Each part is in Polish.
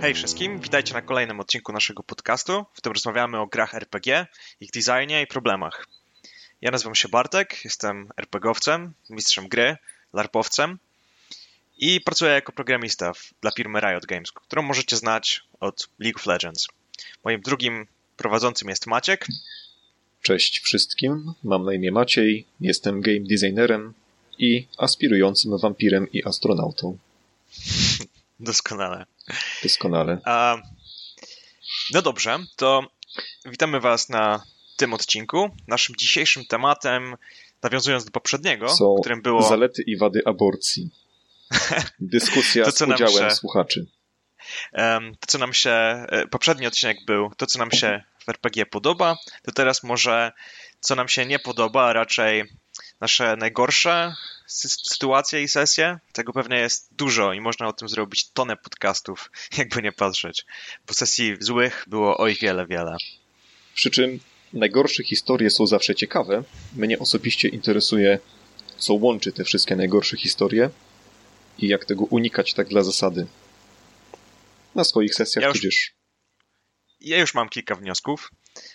Hej wszystkim, witajcie na kolejnym odcinku naszego podcastu, w którym rozmawiamy o grach RPG, ich designie i problemach. Ja nazywam się Bartek, jestem RPGowcem, mistrzem gry, larpowcem i pracuję jako programista dla firmy Riot Games, którą możecie znać od League of Legends. Moim drugim prowadzącym jest Maciek. Cześć wszystkim, mam na imię Maciej, jestem game designerem i aspirującym wampirem i astronautą. Doskonale. Doskonale. A, no dobrze, to witamy Was na tym odcinku. Naszym dzisiejszym tematem, nawiązując do poprzedniego, Są którym było. Zalety i wady aborcji. Dyskusja To, z udziałem się- słuchaczy. to, co nam się. e, Poprzedni odcinek był to, co nam się w RPG podoba, to teraz może co nam się nie podoba, a raczej nasze najgorsze sy- sytuacje i sesje. Tego pewnie jest dużo i można o tym zrobić tonę podcastów, jakby nie patrzeć. Bo sesji złych było oj wiele, wiele. Przy czym najgorsze historie są zawsze ciekawe. Mnie osobiście interesuje, co łączy te wszystkie najgorsze historie i jak tego unikać tak dla zasady. Na swoich sesjach Ja już- tudzież. Ja już mam kilka wniosków.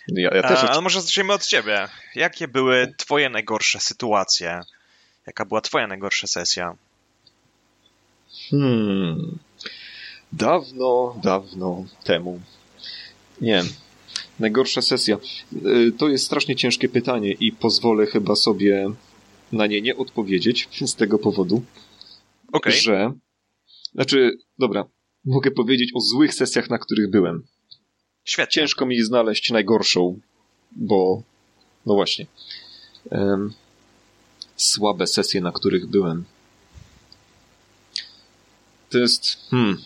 Ja, ja też ale może zaczniemy od ciebie. Jakie były twoje najgorsze sytuacje? Jaka była twoja najgorsza sesja? Hmm. Dawno, dawno temu. Nie. Najgorsza sesja. Y, To jest strasznie ciężkie pytanie i pozwolę chyba sobie na nie nie odpowiedzieć z tego powodu, Okej, że. Znaczy, dobra, mogę powiedzieć o złych sesjach, na których byłem. Świetnie. Ciężko mi znaleźć najgorszą, bo. No właśnie. Em, słabe sesje, na których byłem. To jest. Hmm.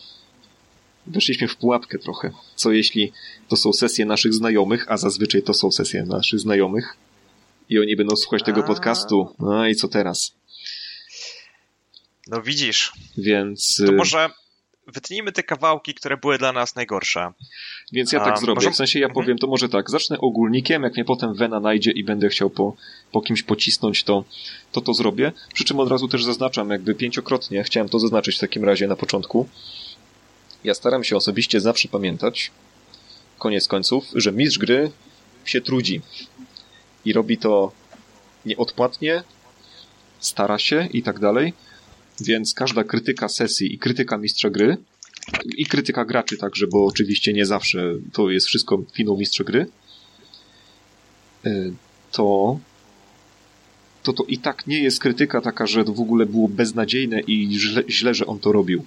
Weszliśmy w pułapkę trochę. Co jeśli to są sesje naszych znajomych, a zazwyczaj to są sesje naszych znajomych, i oni będą słuchać tego podcastu. No i co teraz? No widzisz, Więc. to y, może wytnijmy te kawałki, które były dla nas najgorsze. Więc ja A, tak zrobię. może- W sensie ja Mhm. powiem to może tak. Zacznę ogólnikiem, jak mnie potem Wena najdzie i będę chciał po, po kimś pocisnąć, to, to to zrobię. Przy czym od razu też zaznaczam, jakby pięciokrotnie, chciałem to zaznaczyć w takim razie na początku. Ja staram się osobiście zawsze pamiętać, koniec końców, że mistrz gry się trudzi. I robi to nieodpłatnie, stara się i tak dalej. Więc każda krytyka sesji i krytyka mistrza gry i krytyka graczy także, bo oczywiście nie zawsze to jest wszystko winą mistrza gry, y, to to to i tak nie jest krytyka taka, że to w ogóle było beznadziejne i źle, źle że on to robił.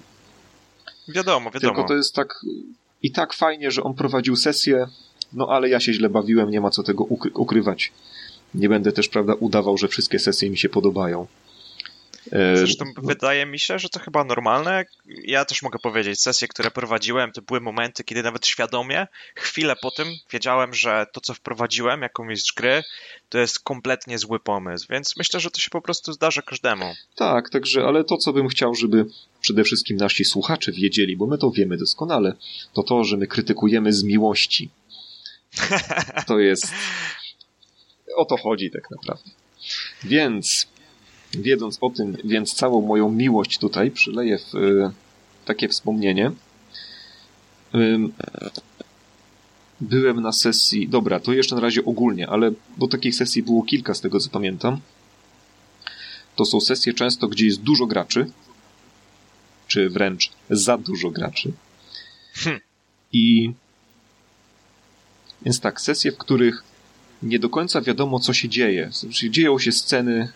Wiadomo, wiadomo. Tylko to jest tak i tak fajnie, że on prowadził sesję, no ale ja się źle bawiłem, nie ma co tego ukry- ukrywać. Nie będę też, prawda, udawał, że wszystkie sesje mi się podobają. E, Zresztą wydaje mi się, że to chyba normalne. Ja też mogę powiedzieć, sesje, które prowadziłem, to były momenty, kiedy nawet świadomie, chwilę po tym wiedziałem, że to, co wprowadziłem jako mistrz gry, to jest kompletnie zły pomysł, więc myślę, że to się po prostu zdarza każdemu. Tak, także, ale to, co bym chciał, żeby przede wszystkim nasi słuchacze wiedzieli, bo my to wiemy doskonale, to to, że my krytykujemy z miłości. To jest. O to chodzi tak naprawdę. Więc, wiedząc o tym, więc całą moją miłość tutaj przyleję w y, takie wspomnienie. Byłem na sesji. Dobra, to jeszcze na razie ogólnie, ale bo takich sesji było kilka z tego co pamiętam. To są sesje często, gdzie jest dużo graczy, czy wręcz za dużo graczy. Hm. I więc tak, sesje, w których nie do końca wiadomo, co się dzieje. Dzieją się sceny,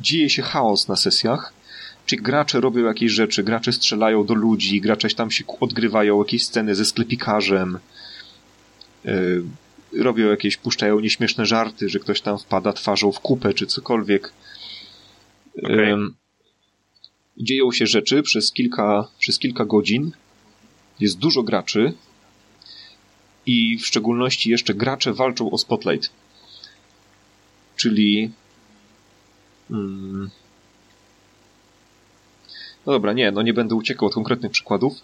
dzieje się chaos na sesjach, czy gracze robią jakieś rzeczy, gracze strzelają do ludzi, gracze tam się odgrywają jakieś sceny ze sklepikarzem, yy, robią jakieś, puszczają nieśmieszne żarty, że ktoś tam wpada twarzą w kupę, czy cokolwiek. Okej. Ym, dzieją się rzeczy przez kilka, przez kilka godzin. Jest dużo graczy i w szczególności jeszcze gracze walczą o spotlight. Czyli mm, no dobra, nie, no nie będę uciekał od konkretnych przykładów.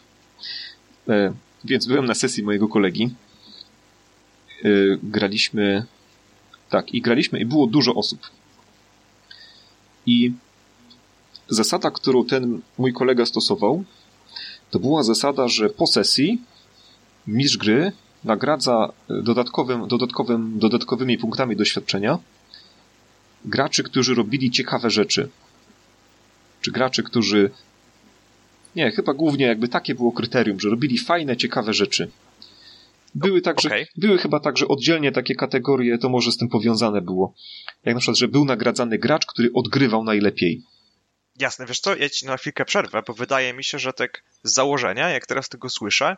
E, więc byłem na sesji mojego kolegi. E, graliśmy tak, i graliśmy i było dużo osób. I zasada, którą ten mój kolega stosował, to była zasada, że po sesji mistrz gry nagradza dodatkowym, dodatkowym, dodatkowymi punktami doświadczenia graczy, którzy robili ciekawe rzeczy. Czy graczy, którzy. Nie, chyba głównie jakby takie było kryterium, że robili fajne, ciekawe rzeczy. Były także, okay. były chyba także oddzielnie takie kategorie, to może z tym powiązane było. Jak na przykład, że był nagradzany gracz, który odgrywał najlepiej. Jasne, wiesz co, ja ci na chwilkę przerwę, bo wydaje mi się, że tak z założenia, jak teraz tego słyszę,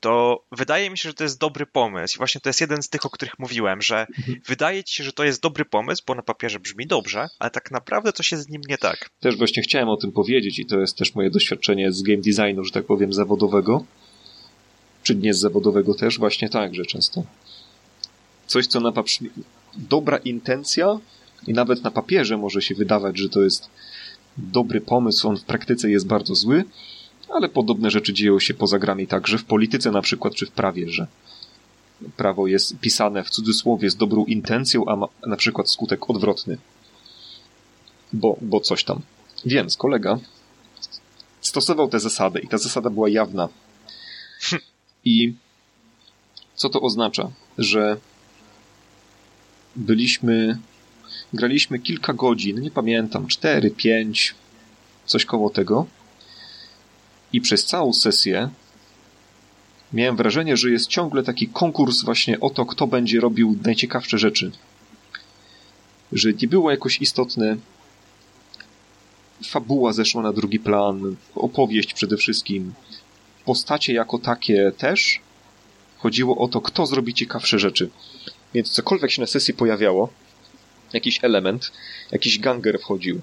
to wydaje mi się, że to jest dobry pomysł. I właśnie to jest jeden z tych, o których mówiłem, że mhm. wydaje ci się, że to jest dobry pomysł, bo na papierze brzmi dobrze, ale tak naprawdę coś jest z nim nie tak. Też właśnie chciałem o tym powiedzieć i to jest też moje doświadczenie z game designu, że tak powiem, zawodowego. Czy nie z zawodowego też, właśnie tak, że często coś, co na papierze... Dobra intencja i nawet na papierze może się wydawać, że to jest dobry pomysł, on w praktyce jest bardzo zły, ale podobne rzeczy dzieją się poza grami także w polityce na przykład, czy w prawie, że prawo jest pisane w cudzysłowie z dobrą intencją, a ma na przykład skutek odwrotny. Bo, bo coś tam. Więc kolega stosował tę zasadę i ta zasada była jawna. I co to oznacza? Że byliśmy, graliśmy kilka godzin, nie pamiętam, cztery, pięć, coś koło tego i przez całą sesję miałem wrażenie, że jest ciągle taki konkurs właśnie o to, kto będzie robił najciekawsze rzeczy. Że nie było jakoś istotne fabuła zeszła na drugi plan, opowieść przede wszystkim, postacie jako takie też. Chodziło o to, kto zrobi ciekawsze rzeczy. Więc cokolwiek się na sesji pojawiało, jakiś element, jakiś ganger wchodził,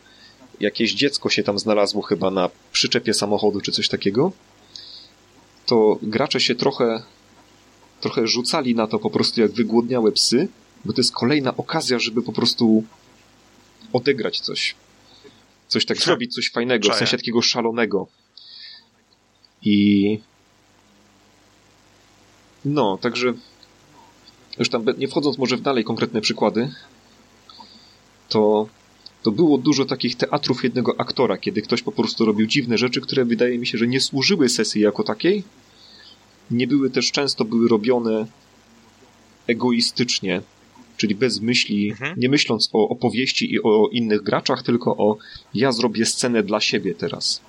jakieś dziecko się tam znalazło chyba na przyczepie samochodu czy coś takiego, to gracze się trochę, trochę rzucali na to po prostu jak wygłodniałe psy, bo to jest kolejna okazja, żeby po prostu odegrać coś. Coś tak zrobić, coś fajnego, w sensie takiego szalonego. I no, także już tam nie wchodząc może w dalej konkretne przykłady, to to było dużo takich teatrów jednego aktora, kiedy ktoś po prostu robił dziwne rzeczy, które wydaje mi się, że nie służyły sesji jako takiej. Nie były też często były robione egoistycznie, czyli bez myśli, mhm. nie myśląc o opowieści i o innych graczach, tylko o ja zrobię scenę dla siebie teraz.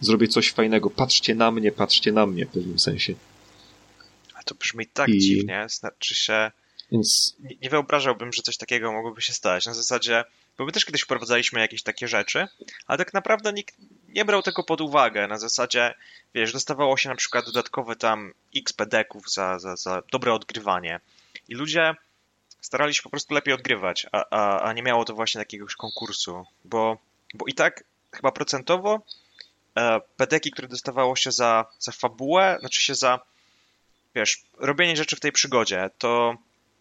Zrobię coś fajnego, patrzcie na mnie, patrzcie na mnie w pewnym sensie. A to brzmi tak I... dziwnie, znaczy się... Więc... Nie, nie wyobrażałbym, że coś takiego mogłoby się stać. Na zasadzie bo my też kiedyś wprowadzaliśmy jakieś takie rzeczy, ale tak naprawdę nikt nie brał tego pod uwagę. Na zasadzie, wiesz, dostawało się na przykład dodatkowe tam x pedeków za, za, za dobre odgrywanie. I ludzie starali się po prostu lepiej odgrywać, a, a, a nie miało to właśnie jakiegoś konkursu, bo, bo i tak chyba procentowo e, pedeki, które dostawało się za, za fabułę, znaczy się za, wiesz, robienie rzeczy w tej przygodzie, to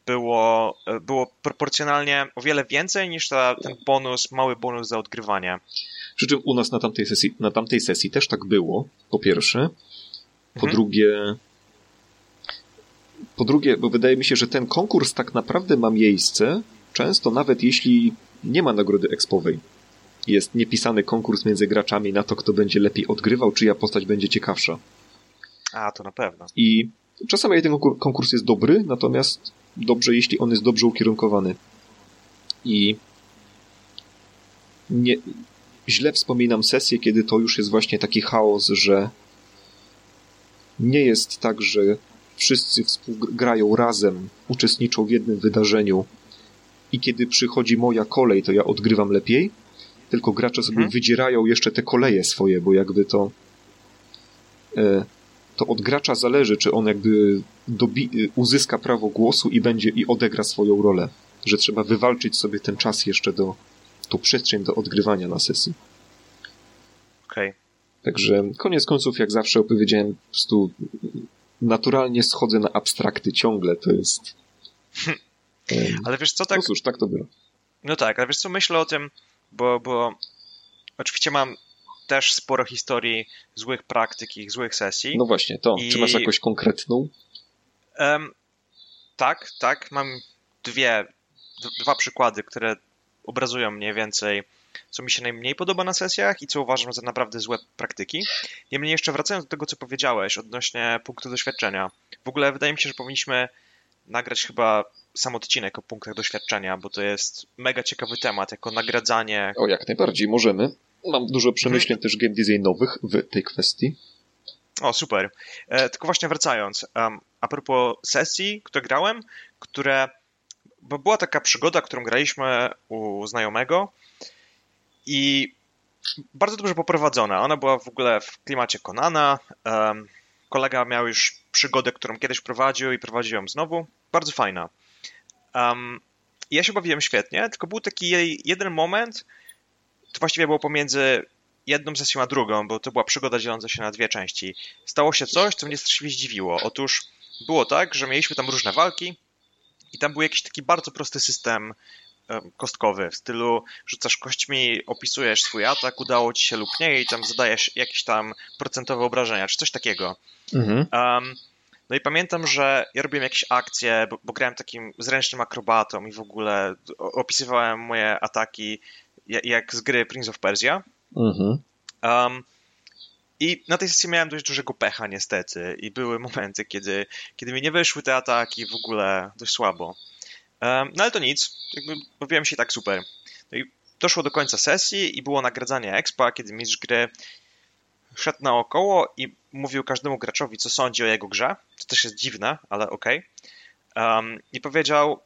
było, e, było proporcjonalnie o wiele więcej niż ta, ten bonus, mały bonus za odgrywanie. Przy czym u nas na tamtej sesji, na tamtej sesji też tak było, po pierwsze. Po mhm. drugie, po drugie, bo wydaje mi się, że ten konkurs tak naprawdę ma miejsce, często nawet jeśli nie ma nagrody expowej. Jest niepisany konkurs między graczami na to, kto będzie lepiej odgrywał, czyja postać będzie ciekawsza. A, to na pewno. I czasami ten konkurs jest dobry, natomiast dobrze, jeśli on jest dobrze ukierunkowany. I nie, źle wspominam sesję, kiedy to już jest właśnie taki chaos, że nie jest tak, że wszyscy współgrają razem, uczestniczą w jednym wydarzeniu i kiedy przychodzi moja kolej, to ja odgrywam lepiej, tylko gracze sobie mhm. wydzierają jeszcze te koleje swoje, bo jakby to e, to od gracza zależy, czy on jakby dobi- uzyska prawo głosu i będzie i odegra swoją rolę. Że trzeba wywalczyć sobie ten czas jeszcze do, tą przestrzeń do odgrywania na sesji. Okej. Okay. Także koniec końców, jak zawsze opowiedziałem, po prostu naturalnie schodzę na abstrakty ciągle, to jest... ale wiesz co, tak... No cóż, tak to było. No tak, ale wiesz co, myślę o tym, bo, bo oczywiście mam też sporo historii złych praktyk i złych sesji. No właśnie, to. I... Czy masz jakąś konkretną? Um, tak, tak. Mam dwie, dwa przykłady, które obrazują mniej więcej co mi się najmniej podoba na sesjach i co uważam za naprawdę złe praktyki. Niemniej jeszcze wracając do tego, co powiedziałeś odnośnie punktu doświadczenia. W ogóle wydaje mi się, że powinniśmy nagrać chyba sam odcinek o punktach doświadczenia, bo to jest mega ciekawy temat, jako nagradzanie. O, jak najbardziej, możemy. Mam dużo przemyśleń mhm. też game designowych w tej kwestii. O, super. E, tylko właśnie wracając, um, a propos sesji, które grałem, które. Bo była taka przygoda, którą graliśmy u znajomego i bardzo dobrze poprowadzona. Ona była w ogóle w klimacie Konana. Um, kolega miał już przygodę, którą kiedyś prowadził i prowadził ją znowu. Bardzo fajna. Um, ja się bawiłem świetnie, tylko był taki jeden moment, to właściwie było pomiędzy jedną sesją a drugą, bo to była przygoda dzieląca się na dwie części. Stało się coś, co mnie straszliwie zdziwiło. Otóż było tak, że mieliśmy tam różne walki i tam był jakiś taki bardzo prosty system kostkowy w stylu rzucasz kośćmi, opisujesz swój atak, udało ci się lub nie i tam zadajesz jakieś tam procentowe obrażenia, czy coś takiego. Mhm. Um, no i pamiętam, że ja robiłem jakieś akcje, bo, bo, grałem takim zręcznym akrobatą i w ogóle opisywałem moje ataki jak z gry Prince of Persia. Mhm. Um, i na tej sesji miałem dość dużego pecha niestety i były momenty, kiedy, kiedy mi nie wyszły te ataki w ogóle dość słabo. Um, no ale to nic, jakby bawiłem się tak super. No i doszło do końca sesji i było nagradzanie expa, kiedy mistrz gry szedł naokoło i mówił każdemu graczowi, co sądzi o jego grze. To też jest dziwne, ale okej. Okay. Um, I powiedział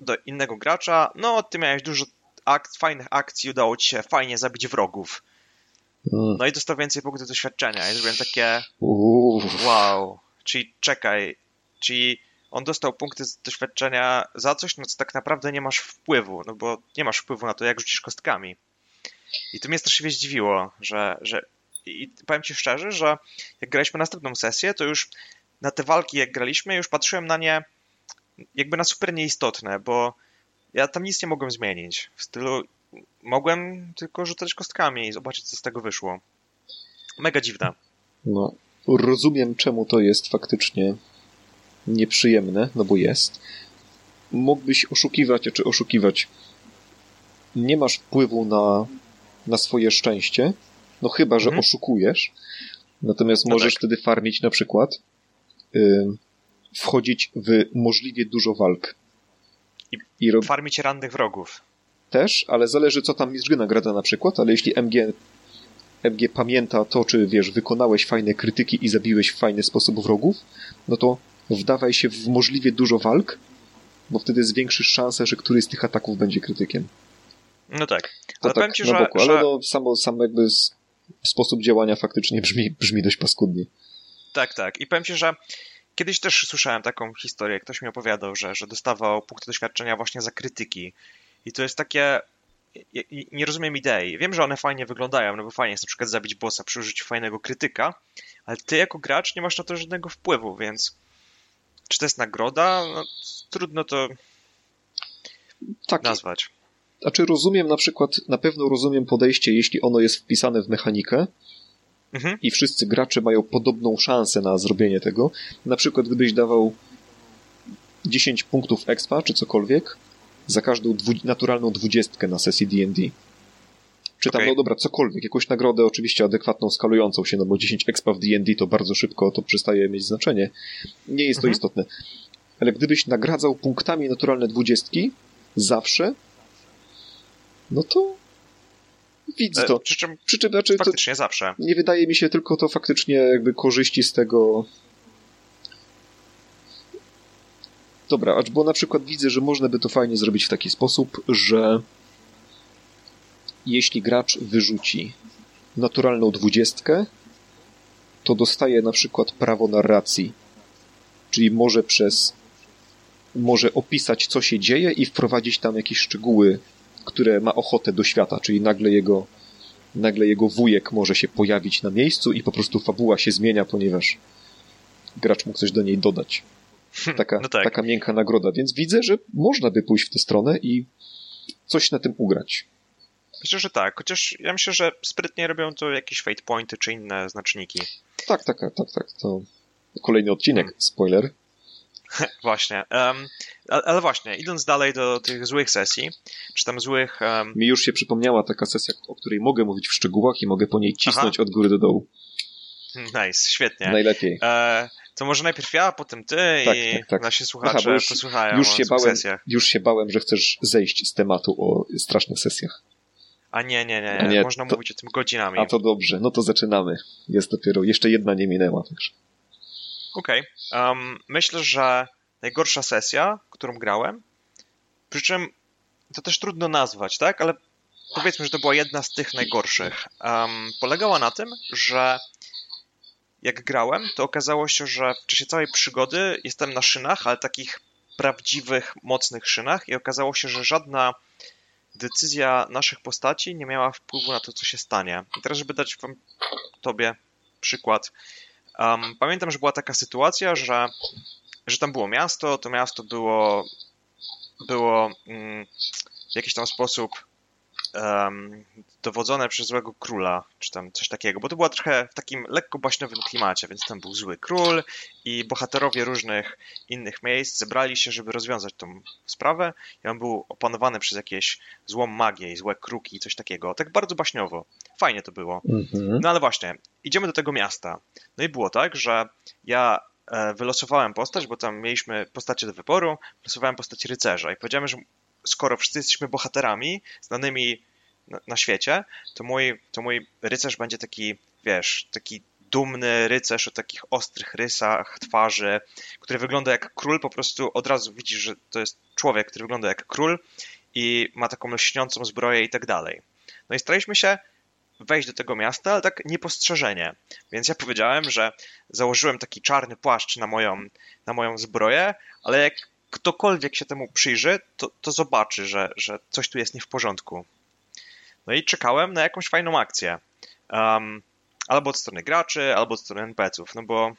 do innego gracza, no ty miałeś dużo ak fajnych akcji, udało ci się fajnie zabić wrogów. Mm. No i dostał więcej punktów doświadczenia. I zrobiłem takie wow, czyli czekaj, czyli on dostał punkty doświadczenia za coś, no co tak naprawdę nie masz wpływu, no bo nie masz wpływu na to, jak rzucisz kostkami. I to mnie strasznie zdziwiło, że, że i powiem ci szczerze, że jak graliśmy następną sesję, to już na te walki, jak graliśmy, już patrzyłem na nie jakby na super nieistotne, bo ja tam nic nie mogłem zmienić. W stylu mogłem tylko rzucać kostkami i zobaczyć, co z tego wyszło. Mega dziwne. No, rozumiem, czemu to jest faktycznie nieprzyjemne, no bo jest. Mógłbyś oszukiwać, czy oszukiwać. Nie masz wpływu na, na swoje szczęście, no chyba, że mhm. oszukujesz. Natomiast no możesz tak. wtedy farmić na przykład, yy, wchodzić w możliwie dużo walk. I, I rob... farmić rannych wrogów. Też, ale zależy co tam mistrz gry nagrada na przykład, ale jeśli MG, MG pamięta to, czy wiesz, wykonałeś fajne krytyki i zabiłeś w fajny sposób wrogów, no to wdawaj się w możliwie dużo walk, bo wtedy zwiększysz szansę, że któryś z tych ataków będzie krytykiem. No tak. Ale tak ci, na boku, że... ale no, samo, samo jakby sposób działania faktycznie brzmi, brzmi dość paskudnie. Tak, tak. I powiem ci, że kiedyś też słyszałem taką historię, ktoś mi opowiadał, że, że dostawał punkty doświadczenia właśnie za krytyki. I to jest takie. Nie rozumiem idei. Wiem, że one fajnie wyglądają, no bo fajnie jest na przykład zabić bossa przy użyciu fajnego krytyka, ale ty jako gracz nie masz na to żadnego wpływu, więc czy to jest nagroda? No, trudno to tak. nazwać. Znaczy rozumiem na przykład, na pewno rozumiem podejście, jeśli ono jest wpisane w mechanikę mhm. i wszyscy gracze mają podobną szansę na zrobienie tego. Na przykład gdybyś dawał 10 punktów expa czy cokolwiek za każdą dwu, naturalną dwudziestkę na sesji D&D. Czy tam, okay. no dobra, cokolwiek, jakąś nagrodę oczywiście adekwatną, skalującą się, no bo 10 expa w D&D to bardzo szybko to przestaje mieć znaczenie. Nie jest to mhm. istotne. Ale gdybyś nagradzał punktami naturalne dwudziestki, zawsze, no to widzę to. Przy czym, przy czym znaczy, faktycznie zawsze. Nie wydaje mi się tylko to faktycznie jakby korzyści z tego. Dobra, bo na przykład widzę, że można by to fajnie zrobić w taki sposób, że jeśli gracz wyrzuci naturalną dwudziestkę, to dostaje na przykład prawo narracji. Czyli może przez może opisać, co się dzieje i wprowadzić tam jakieś szczegóły które ma ochotę do świata, czyli nagle jego, nagle jego wujek może się pojawić na miejscu i po prostu fabuła się zmienia, ponieważ gracz mógł coś do niej dodać. Taka, no tak. taka miękka nagroda, więc widzę, że można by pójść w tę stronę i coś na tym ugrać. Myślę, że tak, chociaż ja myślę, że sprytnie robią to jakieś fate pointy czy inne znaczniki. Tak, tak, tak, tak, tak. To kolejny odcinek, hmm. spoiler. właśnie. Um, ale właśnie, idąc dalej do tych złych sesji, czy tam złych... Um... Mi już się przypomniała taka sesja, o której mogę mówić w szczegółach i mogę po niej cisnąć Aha. od góry do dołu. Nice, świetnie. Najlepiej. E, to może najpierw ja, potem ty tak, i tak, tak. nasi słuchacze Aha, już, posłuchają już się bałem, sesjach. Już się bałem, że chcesz zejść z tematu o strasznych sesjach. A nie, nie, nie, nie. można to, mówić o tym godzinami. A to dobrze, no to zaczynamy. Jest dopiero, jeszcze jedna nie minęła także. Okej. Okay. Um, myślę, że najgorsza sesja, którą grałem, przy czym to też trudno nazwać, tak? Ale powiedzmy, że to była jedna z tych najgorszych. Um, polegała na tym, że jak grałem, to okazało się, że w czasie całej przygody jestem na szynach, ale takich prawdziwych, mocnych szynach i okazało się, że żadna decyzja naszych postaci nie miała wpływu na to, co się stanie. I teraz, żeby dać wam tobie przykład. Um, pamiętam, że była taka sytuacja, że, że tam było miasto, to miasto było, było mm, w jakiś tam sposób um, dowodzone przez złego króla, czy tam coś takiego, bo to była trochę w takim lekko baśniowym klimacie, więc tam był zły król i bohaterowie różnych innych miejsc zebrali się, żeby rozwiązać tą sprawę i on był opanowany przez jakieś złą magię i złe kruki i coś takiego. Tak bardzo baśniowo. Fajnie to było. Mhm. No ale właśnie, idziemy do tego miasta. No i było tak, że ja e, wylosowałem postać, bo tam mieliśmy postacie do wyboru, wylosowałem postać rycerza i powiedziałem, że skoro wszyscy jesteśmy bohaterami znanymi na, na, świecie, to mój, to mój rycerz będzie taki, wiesz, taki dumny rycerz o takich ostrych rysach twarzy, który wygląda jak król, po prostu od razu widzisz, że to jest człowiek, który wygląda jak król i ma taką lśniącą zbroję i tak dalej. No i staraliśmy się wejść do tego miasta, ale tak niepostrzeżenie. Więc ja powiedziałem, że założyłem taki czarny płaszcz na moją, na moją zbroję, ale jak ktokolwiek się temu przyjrzy, to, to zobaczy, że, że coś tu jest nie w porządku. No i czekałem na jakąś fajną akcję. Um, albo od strony graczy, albo od strony NPC-ów, no bo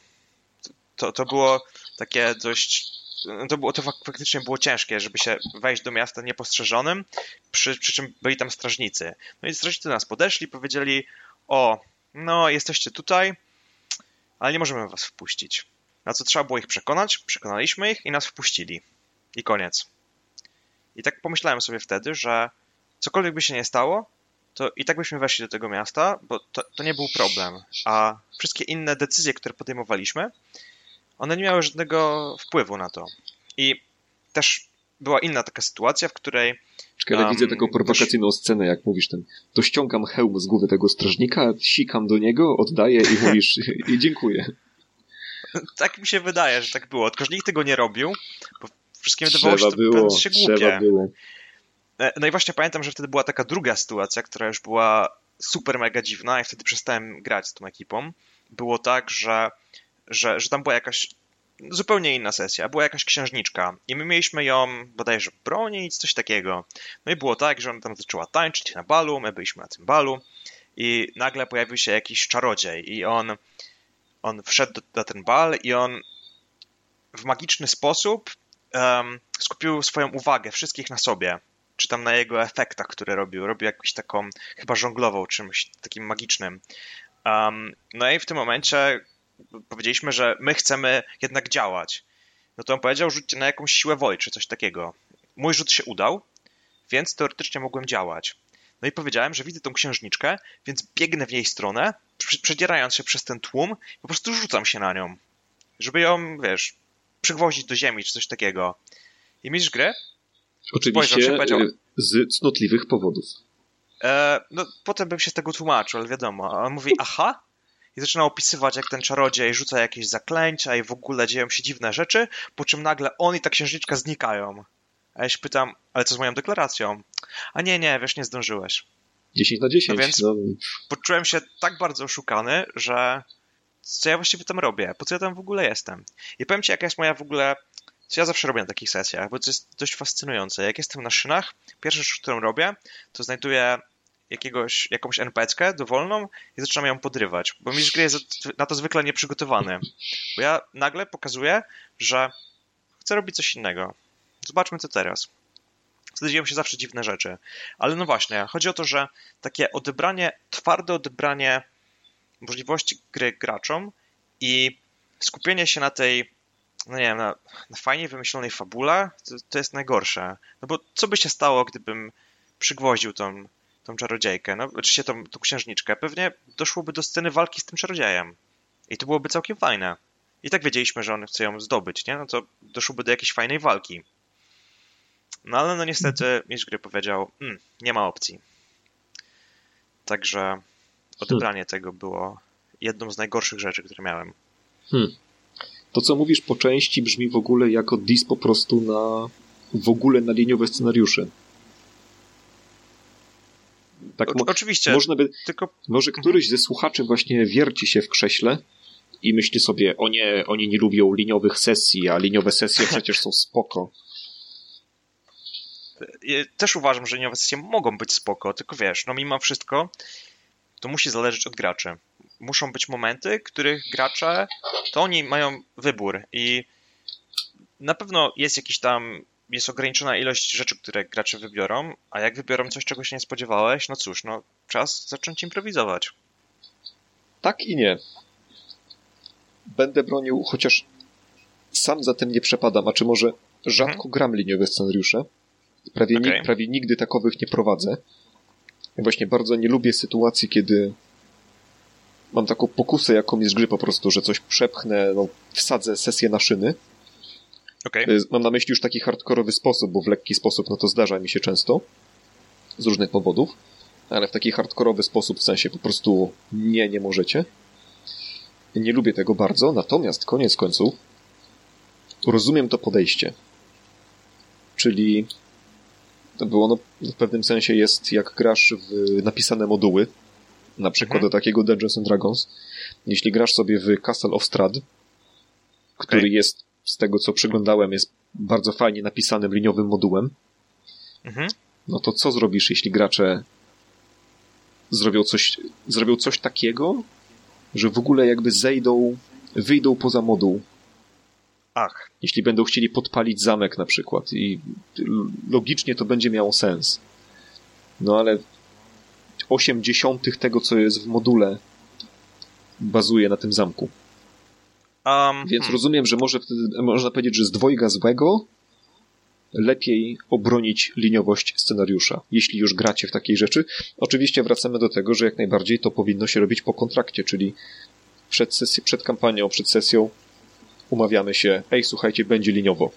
to, to było takie dość to, było, to faktycznie było ciężkie, żeby się wejść do miasta niepostrzeżonym, przy, przy czym byli tam strażnicy. No i strażnicy do nas podeszli, powiedzieli, o, no jesteście tutaj, ale nie możemy was wpuścić. Na co trzeba było ich przekonać, przekonaliśmy ich i nas wpuścili. I koniec. I tak pomyślałem sobie wtedy, że cokolwiek by się nie stało, to i tak byśmy weszli do tego miasta, bo to, to nie był problem. A wszystkie inne decyzje, które podejmowaliśmy, one nie miały żadnego wpływu na to. I też była inna taka sytuacja, w której. Czekaj, ale um, widzę taką prowokacyjną też... scenę, jak mówisz ten. To ściągam hełm z głowy tego strażnika, sikam do niego, oddaję i mówisz i dziękuję. tak mi się wydaje, że tak było. Tylko, że nikt tego nie robił, bo wszystkim wydawało się, było, się głupie. Było. E, no i właśnie pamiętam, że wtedy była taka druga sytuacja, która już była super mega dziwna i wtedy przestałem grać z tą ekipą. Było tak, że, że, że tam była jakaś zupełnie inna sesja. Była jakaś księżniczka i my mieliśmy ją bodajże bronić, coś takiego. No i było tak, że ona tam zaczęła tańczyć na balu, my byliśmy na tym balu i nagle pojawił się jakiś czarodziej i on on wszedł na ten bal i on w magiczny sposób um, skupił swoją uwagę wszystkich na sobie, czy tam na jego efektach, które robił. Robił jakąś taką, chyba żonglował czymś takim magicznym. Um, no i w tym momencie powiedzieliśmy, że my chcemy jednak działać. No to on powiedział, rzućcie na jakąś siłę woli, czy coś takiego. Mój rzut się udał, więc teoretycznie mogłem działać. No i powiedziałem, że widzę tą księżniczkę, więc biegnę w jej stronę, przedzierając się przez ten tłum, po prostu rzucam się na nią, żeby ją, wiesz, przygwoździć do ziemi, czy coś takiego. I mistrz gry Oczywiście się, powiedział, z cnotliwych powodów. E, no, potem bym się z tego tłumaczył, ale wiadomo. On mówi, aha, i zaczyna opisywać, jak ten czarodziej rzuca jakieś zaklęcia i w ogóle dzieją się dziwne rzeczy, po czym nagle on i ta księżniczka znikają. A ja się pytam, ale co z moją deklaracją? A nie, nie, wiesz, nie zdążyłeś. 10 na 10. No więc no. poczułem się tak bardzo oszukany, że co ja właściwie tam robię? Po co ja tam w ogóle jestem? I powiem ci, jaka jest moja w ogóle... Co ja zawsze robię na takich sesjach, bo to jest dość fascynujące. Jak jestem na szynach, pierwsza rzecz, którą robię, to znajduję jakiegoś, jakąś NPC-kę dowolną i zaczynam ją podrywać, bo mistrz gry jest na to zwykle nieprzygotowany. Bo ja nagle pokazuję, że chcę robić coś innego. Zobaczmy co teraz. Wtedy dzieją się zawsze dziwne rzeczy. Ale no właśnie, chodzi o to, że takie odebranie, twarde odebranie możliwości gry graczom i skupienie się na tej no nie wiem, na, na fajnie wymyślonej fabule to, to, jest najgorsze. No bo co by się stało, gdybym przygwoździł tą, tą czarodziejkę, no oczywiście tą, tą księżniczkę, pewnie doszłoby do sceny walki z tym czarodziejem. I to byłoby całkiem fajne. I tak wiedzieliśmy, że on chce ją zdobyć, nie? No to doszłoby do jakiejś fajnej walki. No ale no niestety mistrz gry powiedział, mm, nie ma opcji. Także odebranie hmm. tego było jedną z najgorszych rzeczy, które miałem. Hmm. To, co mówisz po części, brzmi w ogóle jako dis po prostu na w ogóle na liniowe scenariusze. Tak, o, oczywiście. Można by, tylko... Może któryś ze słuchaczy właśnie wierci się w krześle i myśli sobie, o nie, oni nie lubią liniowych sesji, a liniowe sesje przecież są spoko. Też uważam, że liniowe sesje mogą być spoko, tylko wiesz, no mimo wszystko to musi zależeć od graczy. Muszą być momenty, których gracze, to oni mają wybór i na pewno jest jakiś tam, jest ograniczona ilość rzeczy, które gracze wybiorą, a jak wybiorą coś, czego się nie spodziewałeś, no cóż, no czas zacząć improwizować. Tak i nie. Będę bronił, chociaż sam za tym nie przepadam, a czy może rzadko mhm. gram liniowe scenariusze. Prawie, okay. ni prawie nigdy takowych nie prowadzę. Ja właśnie bardzo nie lubię sytuacji, kiedy mam taką pokusę jaką jest gry po prostu, że coś przepchnę, no, wsadzę sesję na szyny. Okay. Mam na myśli już taki hardkorowy sposób, bo w lekki sposób no to zdarza mi się często z różnych powodów, ale w taki hardkorowy sposób w sensie po prostu nie, nie możecie. Nie lubię tego bardzo, natomiast koniec końców rozumiem to podejście. Czyli było, no, w pewnym sensie jest jak grasz w napisane moduły, na przykład mhm. do takiego Dungeons and Dragons. Jeśli grasz sobie w Castle of Strad, który okay. jest, z tego co przyglądałem, jest bardzo fajnie napisanym liniowym modułem, mhm. no to co zrobisz, jeśli gracze zrobią coś, zrobią coś takiego, że w ogóle jakby zejdą, wyjdą poza moduł Ach. Jeśli będą chcieli podpalić zamek na przykład i logicznie to będzie miało sens. No ale 8 dziesiątych tego, co jest w module bazuje na tym zamku. Um, Więc hmm. rozumiem, że może można powiedzieć, że z dwojga złego lepiej obronić liniowość scenariusza, jeśli już gracie w takiej rzeczy. Oczywiście wracamy do tego, że jak najbardziej to powinno się robić po kontrakcie, czyli przed, sesji, przed kampanią, przed sesją umawiamy się, ej, słuchajcie, będzie liniowo.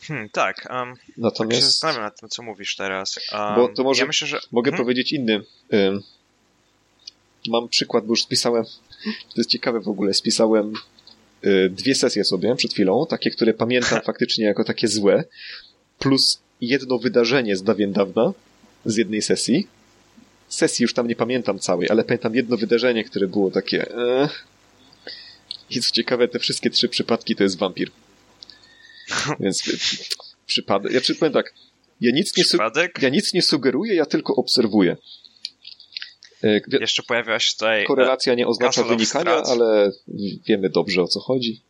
Hmm, tak. Um, Natomiast... Tak się zastanawiam nad tym, co mówisz teraz. Um, bo to może ja myślę, że... mogę hmm? powiedzieć inny. Um, mam przykład, bo już spisałem, to jest ciekawe w ogóle, spisałem y, dwie sesje sobie przed chwilą, takie, które pamiętam faktycznie jako takie złe, plus jedno wydarzenie z dawien dawna, z jednej sesji. Sesji już tam nie pamiętam całej, ale pamiętam jedno wydarzenie, które było takie... E, i co ciekawe, te wszystkie trzy przypadki to jest wampir. Więc przypadek. Ja powiem tak, ja nic, nie ja nic nie sugeruję, ja tylko obserwuję. E, Jeszcze pojawiła się tutaj. Korelacja nie oznacza wynikania, ale wiemy dobrze o co chodzi.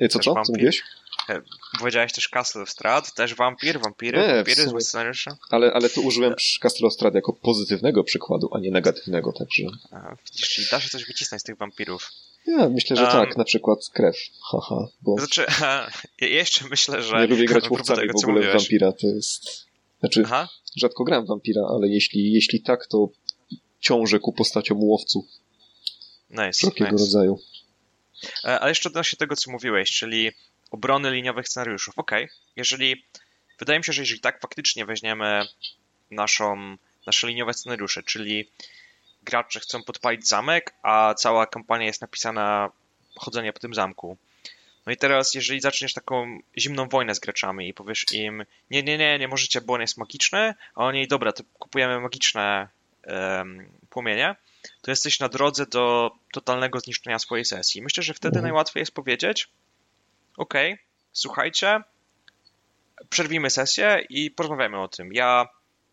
E, co, co? Co mówiłeś? E, powiedziałeś też Castle of Strad, też wampir, wampiry, nie, wampiry z scenariusza. Ale, ale tu użyłem Castle of Strad jako pozytywnego przykładu, a nie negatywnego, także. A, widzisz, czyli da się coś wycisnąć z tych wampirów. Ja myślę, że um, tak, na przykład krew. Haha, bo... Znaczy, ja jeszcze myślę, że... Nie lubię grać łowcami w ogóle w wampira, to jest... Znaczy, Aha. rzadko gram w wampira, ale jeśli, jeśli tak, to ciążę ku postaciom łowców. Nice, wszelkiego nice. rodzaju. Ale jeszcze odnośnie tego, co mówiłeś, czyli obrony liniowych scenariuszów. Okej, okay. jeżeli... Wydaje mi się, że jeżeli tak faktycznie weźmiemy naszą, nasze liniowe scenariusze, czyli gracze chcą podpalić zamek, a cała kampania jest napisana chodzenie po tym zamku. No i teraz, jeżeli zaczniesz taką zimną wojnę z graczami i powiesz im, nie, nie, nie, nie możecie, bo on jest magiczny, a oni, dobra, to kupujemy magiczne um, płomienie, to jesteś na drodze do totalnego zniszczenia swojej sesji. Myślę, że wtedy mhm. najłatwiej jest powiedzieć, ok, słuchajcie, przerwijmy sesję i porozmawiamy o tym. Ja,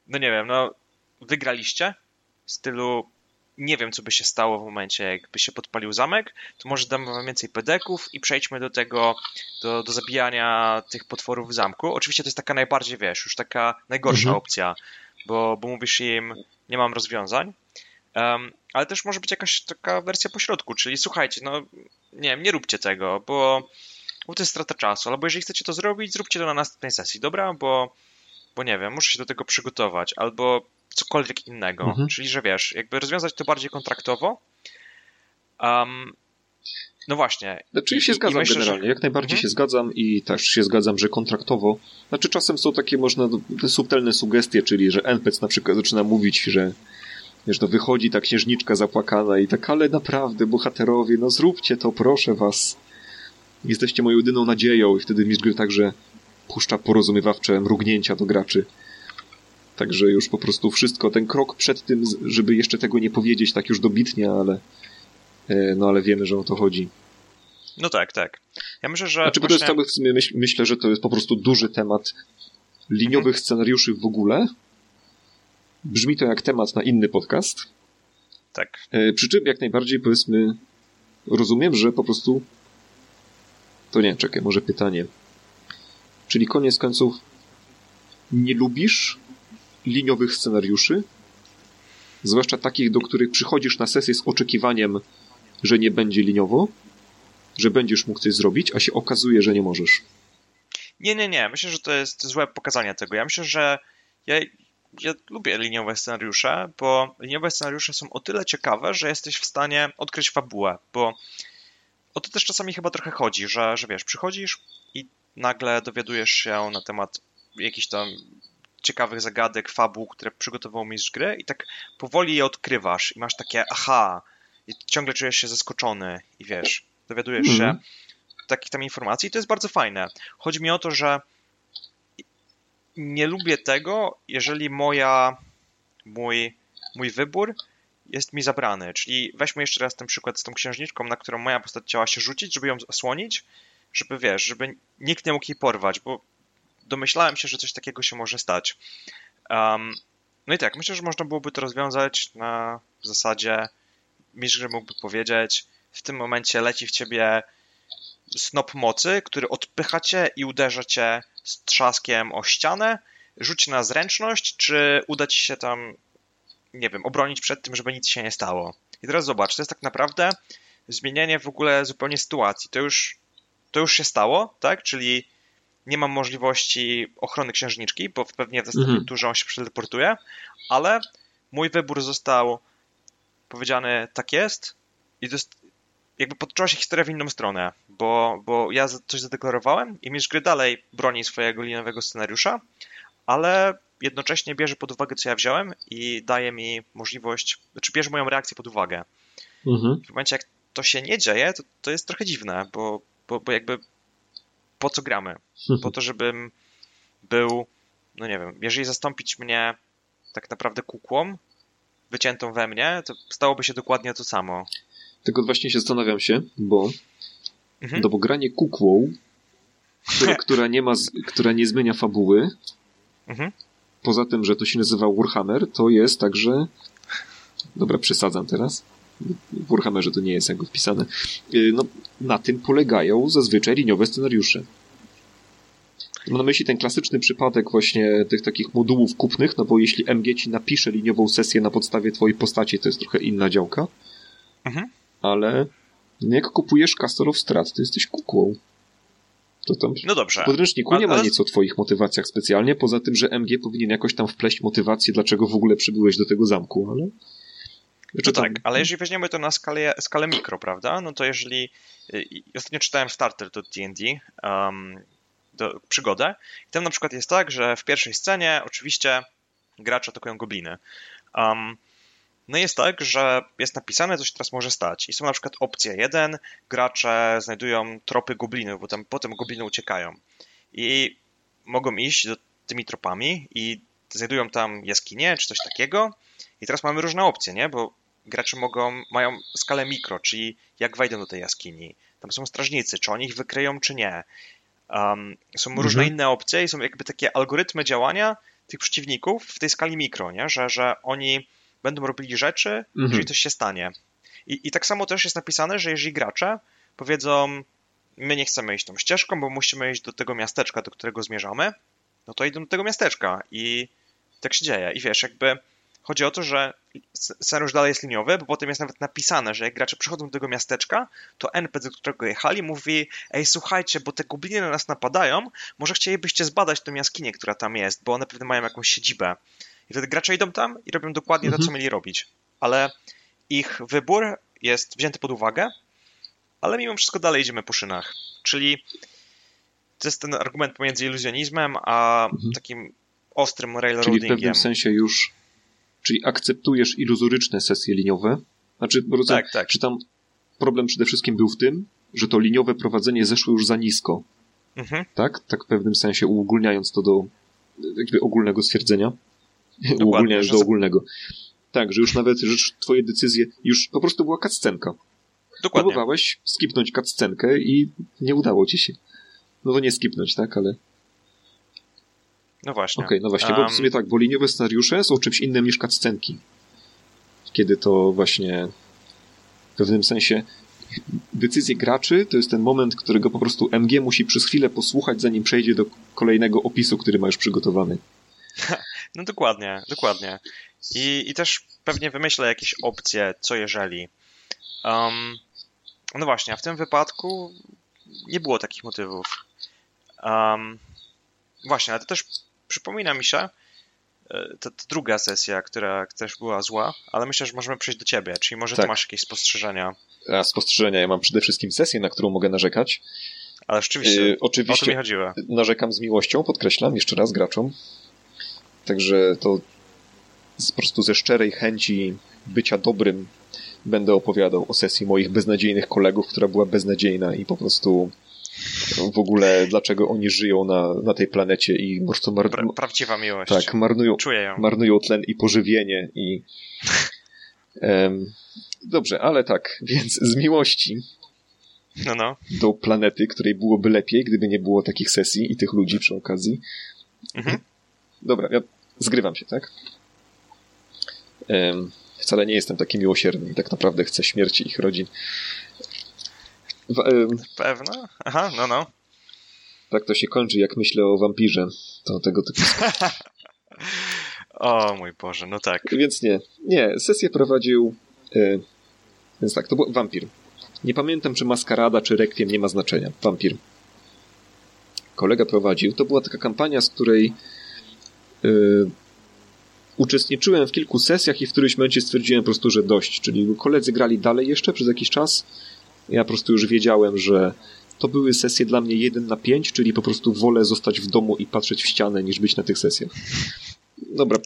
no nie wiem, no wygraliście, w stylu nie wiem, co by się stało w momencie, jakby się podpalił zamek, to może damy wam więcej pedeków i przejdźmy do tego, do, do zabijania tych potworów w zamku. Oczywiście to jest taka najbardziej, wiesz, już taka najgorsza mhm. opcja, bo, bo mówisz im, nie mam rozwiązań, um, ale też może być jakaś taka wersja pośrodku, czyli słuchajcie, no nie wiem, nie róbcie tego, bo bo to jest strata czasu, albo jeżeli chcecie to zrobić, zróbcie to na następnej sesji, dobra? Bo, bo nie wiem, muszę się do tego przygotować, albo cokolwiek innego. Mhm. Czyli, że wiesz, jakby rozwiązać to bardziej kontraktowo. Um, no właśnie. Znaczy się zgadzam myślę, generalnie, że... jak najbardziej mhm. się zgadzam i też się zgadzam, że kontraktowo. Znaczy czasem są takie można te subtelne sugestie, czyli że NPC na przykład zaczyna mówić, że wiesz, no wychodzi ta księżniczka zapłakana i tak, ale naprawdę, bohaterowie, no zróbcie to, proszę was. Jesteście moją jedyną nadzieją i wtedy mistrz gry także puszcza porozumiewawcze mrugnięcia do graczy. Także już po prostu wszystko, ten krok przed tym, żeby jeszcze tego nie powiedzieć tak już dobitnie, ale e, no ale wiemy, że o to chodzi. No tak, tak. Ja myślę, że. Znaczy, właśnie... to jest cały, w sumie myśl, myślę, że to jest po prostu duży temat liniowych mhm. scenariuszy w ogóle. Brzmi to jak temat na inny podcast. Tak. E, przy czym jak najbardziej powiedzmy, rozumiem, że po prostu. To nie, czekaj, może pytanie. Czyli koniec końców nie lubisz liniowych scenariuszy, zwłaszcza takich, do których przychodzisz na sesję z oczekiwaniem, że nie będzie liniowo, że będziesz mógł coś zrobić, a się okazuje, że nie możesz. Nie, nie, nie. Myślę, że to jest złe pokazanie tego. Ja myślę, że ja, ja lubię liniowe scenariusze, bo liniowe scenariusze są o tyle ciekawe, że jesteś w stanie odkryć fabułę, bo o to też czasami chyba trochę chodzi, że, że wiesz, przychodzisz i nagle dowiadujesz się na temat jakichś tam ciekawych zagadek, fabuł, które przygotował mistrz gry i tak powoli je odkrywasz i masz takie aha, i ciągle czujesz się zaskoczony i wiesz, dowiadujesz mm. się mhm. takich tam informacji i to jest bardzo fajne. Chodzi mi o to, że nie lubię tego, jeżeli moja, mój, mój wybór jest mi zabrany. Czyli weźmy jeszcze raz ten przykład z tą księżniczką, na którą moja postać chciała się rzucić, żeby ją osłonić, żeby wiesz, żeby nikt nie mógł jej porwać, bo domyślałem się, że coś takiego się może stać. Um, no i tak, myślę, że można byłoby to rozwiązać na zasadzie, mistrz mógłby powiedzieć, w tym momencie leci w ciebie snop mocy, który odpycha cię i uderza cię z trzaskiem o ścianę, rzuć na zręczność, czy uda ci się tam, nie wiem, obronić przed tym, żeby nic się nie stało. I teraz zobacz, to jest tak naprawdę zmienienie w ogóle zupełnie sytuacji. To już, to już się stało, tak? Czyli nie mam możliwości ochrony księżniczki, bo pewnie w następnym mhm. turze on się przeteleportuje, ale mój wybór został powiedziany tak jest i jakby podczęła się historia w inną stronę, bo, bo ja coś zadeklarowałem i mistrz gry dalej broni swojego linowego scenariusza, ale jednocześnie bierze pod uwagę, co ja wziąłem i daje mi możliwość, znaczy bierze moją reakcję pod uwagę. Mhm. W momencie, jak to się nie dzieje, to, to jest trochę dziwne, bo, bo, bo jakby po co gramy? Po to, żebym był, no nie wiem, jeżeli zastąpić mnie tak naprawdę kukłą, wyciętą we mnie, to stałoby się dokładnie to samo. Tylko właśnie się zastanawiam się, bo mhm. no bo granie kukłą, która, która, nie ma, która nie zmienia fabuły, mhm. poza tym, że to się nazywa Warhammer, to jest także dobra, przesadzam teraz, w Warhammerze to nie jest jakby wpisane, y, no, na tym polegają zazwyczaj liniowe scenariusze. Mam na myśli ten klasyczny przypadek właśnie tych takich modułów kupnych, no bo jeśli MG ci napisze liniową sesję na podstawie twojej postaci, to jest trochę inna działka. Mhm. Ale jak kupujesz Castle of Strat, to jesteś kukłą. To tam no dobrze. W podręczniku nie ma nic o twoich motywacjach specjalnie, poza tym, że MG powinien jakoś tam wpleść motywację, dlaczego w ogóle przybyłeś do tego zamku, ale... No tak, ale jeżeli weźmiemy to na skalę, skalę mikro, prawda, no to jeżeli... Y, ostatnio czytałem starter do D&D, um, do, przygodę i tam na przykład jest tak, że w pierwszej scenie oczywiście gracze atakują gobliny. Um, no jest tak, że jest napisane, co się teraz może stać. I są na przykład opcje. Jeden, gracze znajdują tropy goblinów, bo tam potem gobliny uciekają. I mogą iść do, tymi tropami i znajdują tam jaskinie czy coś takiego. I teraz mamy różne opcje, nie? Bo gracze mogą, mają skalę mikro, czyli jak wejdą do tej jaskini. Tam są strażnicy, czy oni ich wykryją, czy nie. Um, są mhm. różne inne opcje i są jakby takie algorytmy działania tych przeciwników w tej skali mikro, nie? Że, że oni będą robili rzeczy, mhm. jeżeli coś się stanie. I, I tak samo też jest napisane, że jeżeli gracze powiedzą, my nie chcemy iść tą ścieżką, bo musimy iść do tego miasteczka, do którego zmierzamy, no to idą do tego miasteczka i tak się dzieje. I wiesz, jakby chodzi o to, że scenariusz dalej jest liniowy, bo potem jest nawet napisane, że jak gracze przychodzą do tego miasteczka, to NPC, do którego jechali, mówi ej, słuchajcie, bo te gobliny na nas napadają, może chcielibyście zbadać tę jaskinię, która tam jest, bo one pewnie mają jakąś siedzibę. I wtedy gracze idą tam i robią dokładnie mhm. to, co mieli robić. Ale ich wybór jest wzięty pod uwagę, ale mimo wszystko dalej idziemy po szynach. Czyli to jest ten argument pomiędzy iluzjonizmem a mhm. takim ostrym railroadingiem. Czyli w pewnym sensie już Czyli akceptujesz iluzoryczne sesje liniowe? Znaczy, bo tak, tak. czy tam problem przede wszystkim był w tym, że to liniowe prowadzenie zeszło już za nisko. Mhm. Tak? Tak w pewnym sensie uogólniając to do jakby ogólnego stwierdzenia. Dokładnie, uogólniając do ogólnego. Tak, że już nawet że twoje decyzje, już po prostu była kaccenka. Dokładnie. Próbowałeś skipnąć kaccenkę i nie udało ci się. No to nie skipnąć, tak, ale no właśnie. Okej, okay, no właśnie, um... bo w sumie tak, bo liniowe scenariusze są czymś innym niż cutscenki. Kiedy to właśnie w pewnym sensie decyzje graczy to jest ten moment, którego po prostu MG musi przez chwilę posłuchać, zanim przejdzie do kolejnego opisu, który ma już przygotowany. No dokładnie, dokładnie. I, i też pewnie wymyślę jakieś opcje, co jeżeli. Um, no właśnie, a w tym wypadku nie było takich motywów. Um, właśnie, ale to też przypomina mi się e, ta, ta, druga sesja, która też była zła, ale myślę, że możemy przejść do ciebie, czyli może tak. ty masz jakieś spostrzeżenia. A spostrzeżenia, ja mam przede wszystkim sesję, na którą mogę narzekać. Ale rzeczywiście, yy, oczywiście o to mi chodziło. narzekam z miłością, podkreślam jeszcze raz graczom. Także to z, po prostu ze szczerej chęci bycia dobrym będę opowiadał o sesji moich beznadziejnych kolegów, która była beznadziejna i po prostu w ogóle dlaczego oni żyją na, na tej planecie i po prostu marnują... Pra, prawdziwa miłość. Tak, marnują, Czuję ją. marnują tlen i pożywienie i... Um, dobrze, ale tak, więc z miłości no, no. do planety, której byłoby lepiej, gdyby nie było takich sesji i tych ludzi przy okazji. Mhm. Dobra, ja zgrywam się, tak? Um, wcale nie jestem taki miłosierny i tak naprawdę chcę śmierci ich rodzin. Pewno? Aha, no, no. Tak to się kończy, jak myślę o wampirze. To tego typu. o mój Boże, no tak. Więc nie. Nie, sesję prowadził. Yy, więc tak, to był wampir. Nie pamiętam, czy maskarada, czy rekwiem nie ma znaczenia. Wampir. Kolega prowadził. To była taka kampania, z której yy, uczestniczyłem w kilku sesjach i w którymś momencie stwierdziłem po prostu, że dość. Czyli koledzy grali dalej jeszcze przez jakiś czas ja po prostu już wiedziałem, że to były sesje dla mnie 1 na 5, czyli po prostu wolę zostać w domu i patrzeć w ścianę, niż być na tych sesjach. Dobra,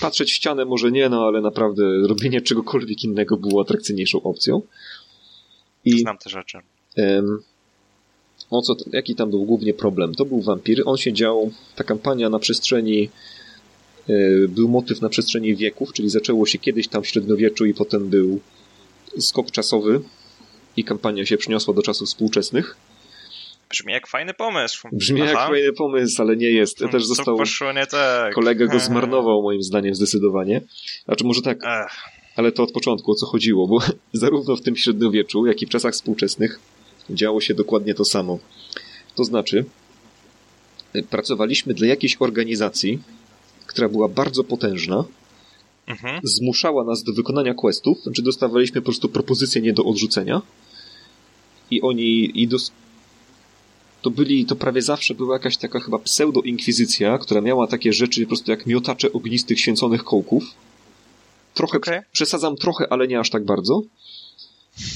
patrzeć w ścianę może nie, no ale naprawdę robienie czegokolwiek innego było atrakcyjniejszą opcją. I, Znam te rzeczy. Um, o co, jaki tam był głównie problem? To był wampir. On się dział, ta kampania na przestrzeni e, był motyw na przestrzeni wieków, czyli zaczęło się kiedyś tam w średniowieczu i potem był skok czasowy i kampania się przyniosła do czasów współczesnych. Brzmi jak fajny pomysł. Brzmi Aha. jak fajny pomysł, ale nie jest. Hmm, Też został. Poszło nie tak. Kolega go zmarnował, moim zdaniem, zdecydowanie. Znaczy, może tak. Ech. Ale to od początku o co chodziło, bo zarówno w tym średniowieczu, jak i w czasach współczesnych działo się dokładnie to samo. To znaczy, pracowaliśmy dla jakiejś organizacji, która była bardzo potężna, mhm. zmuszała nas do wykonania questów, znaczy dostawaliśmy po prostu propozycje nie do odrzucenia i oni i dos... to byli, to prawie zawsze była jakaś taka chyba pseudo-inkwizycja, która miała takie rzeczy po prostu jak miotacze ognistych święconych kołków. Trochę, okay. przesadzam trochę, ale nie aż tak bardzo.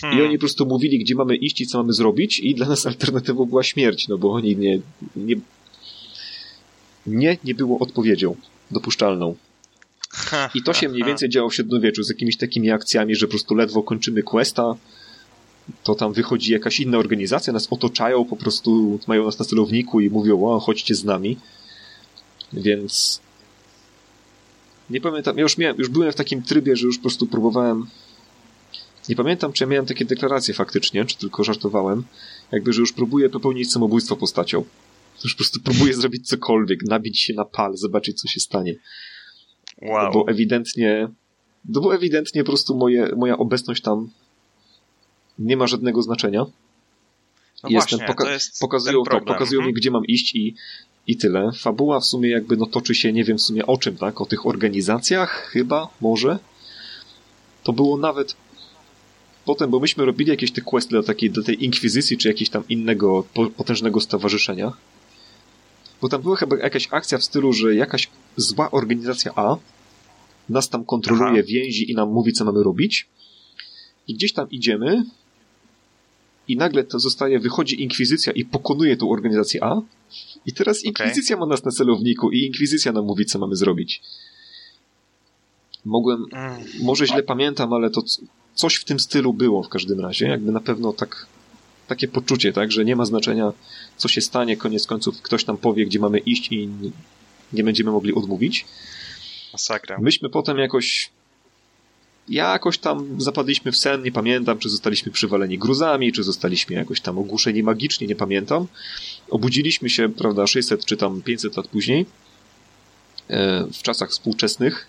Hmm. I oni po prostu mówili, gdzie mamy iść i co mamy zrobić i dla nas alternatywą była śmierć, no bo oni nie, nie, nie, nie było odpowiedzią dopuszczalną. I to się mniej więcej działo w średniowieczu z jakimiś takimi akcjami, że po prostu ledwo kończymy questa, to tam wychodzi jakaś inna organizacja, nas otaczają, po prostu mają nas na celowniku i mówią, o, chodźcie z nami. Więc nie pamiętam, ja już, miałem, już byłem w takim trybie, że już po prostu próbowałem nie pamiętam, czy ja miałem takie deklaracje faktycznie, czy tylko żartowałem, jakby, że już próbuję popełnić samobójstwo postacią. Już po prostu próbuję zrobić cokolwiek, nabić się na pal, zobaczyć, co się stanie. Wow. Bo ewidentnie, no bo ewidentnie po prostu moje, moja obecność tam nie ma żadnego znaczenia. No Jestem, właśnie, poka- to pokazują, to, pokazują mhm. mi, gdzie mam iść i i tyle. Fabuła w sumie jakby no toczy się, nie wiem w sumie o czym, tak? O tych organizacjach chyba, może. To było nawet potem, bo myśmy robili jakieś te questy dla takiej, dla tej inkwizycji, czy jakiegoś tam innego potężnego stowarzyszenia. Bo tam była chyba jakaś akcja w stylu, że jakaś zła organizacja A nas tam kontroluje, Aha. więzi i nam mówi, co mamy robić. I gdzieś tam idziemy i nagle to zostaje, wychodzi inkwizycja i pokonuje tą organizację A i teraz inkwizycja okay. ma nas na celowniku i inkwizycja nam mówi, co mamy zrobić. Mogłem, mm. może źle pamiętam, ale to coś w tym stylu było w każdym razie. Jakby na pewno tak, takie poczucie, tak, że nie ma znaczenia, co się stanie, koniec końców ktoś nam powie, gdzie mamy iść i nie będziemy mogli odmówić. Masakra. Myśmy potem jakoś jakoś tam zapadliśmy w sen, nie pamiętam, czy zostaliśmy przywaleni gruzami, czy zostaliśmy jakoś tam ogłuszeni magicznie, nie pamiętam. Obudziliśmy się, prawda, 600 czy tam 500 lat później, e, w czasach współczesnych.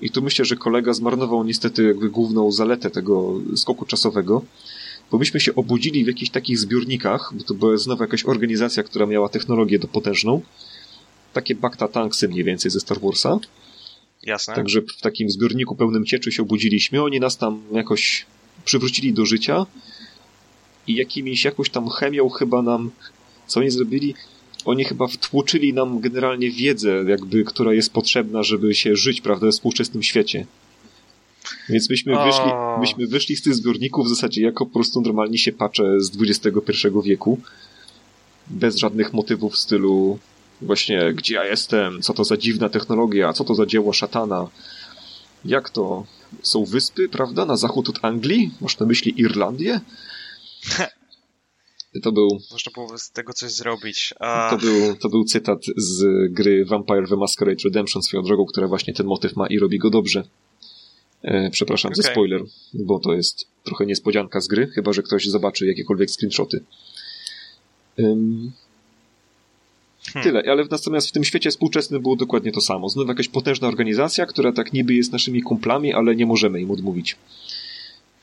I tu myślę, że kolega zmarnował niestety jakby główną zaletę tego skoku czasowego, bo myśmy się obudzili w jakichś takich zbiornikach, bo to była znowu jakaś organizacja, która miała technologię do potężną, takie Bacta Tanksy mniej więcej ze Star Warsa. Jasne. Także w takim zbiorniku pełnym cieczy się obudziliśmy. Oni nas tam jakoś przywrócili do życia i jakimiś, jakąś tam chemią chyba nam, co oni zrobili? Oni chyba wtłoczyli nam generalnie wiedzę, jakby, która jest potrzebna, żeby się żyć, prawda, w współczesnym świecie. Więc myśmy wyszli, myśmy wyszli z tych zbiorników w zasadzie jako po prostu normalni się pacze z XXI wieku. Bez żadnych motywów w stylu Właśnie, gdzie ja jestem, co to za dziwna technologia, co to za dzieło szatana. Jak to? Są wyspy, prawda, na zachód od Anglii? Masz na myśli Irlandię? To był... Można było z tego coś zrobić. A... To, był, to był cytat z gry Vampire the Masquerade Redemption swoją drogą, która właśnie ten motyw ma i robi go dobrze. E, przepraszam okay. za spoiler, bo to jest trochę niespodzianka z gry, chyba że ktoś zobaczy jakiekolwiek screenshoty. Um, Hmm. Tyle, ale natomiast w tym świecie współczesnym było dokładnie to samo. Znów jakaś potężna organizacja, która tak niby jest naszymi kumplami, ale nie możemy im odmówić.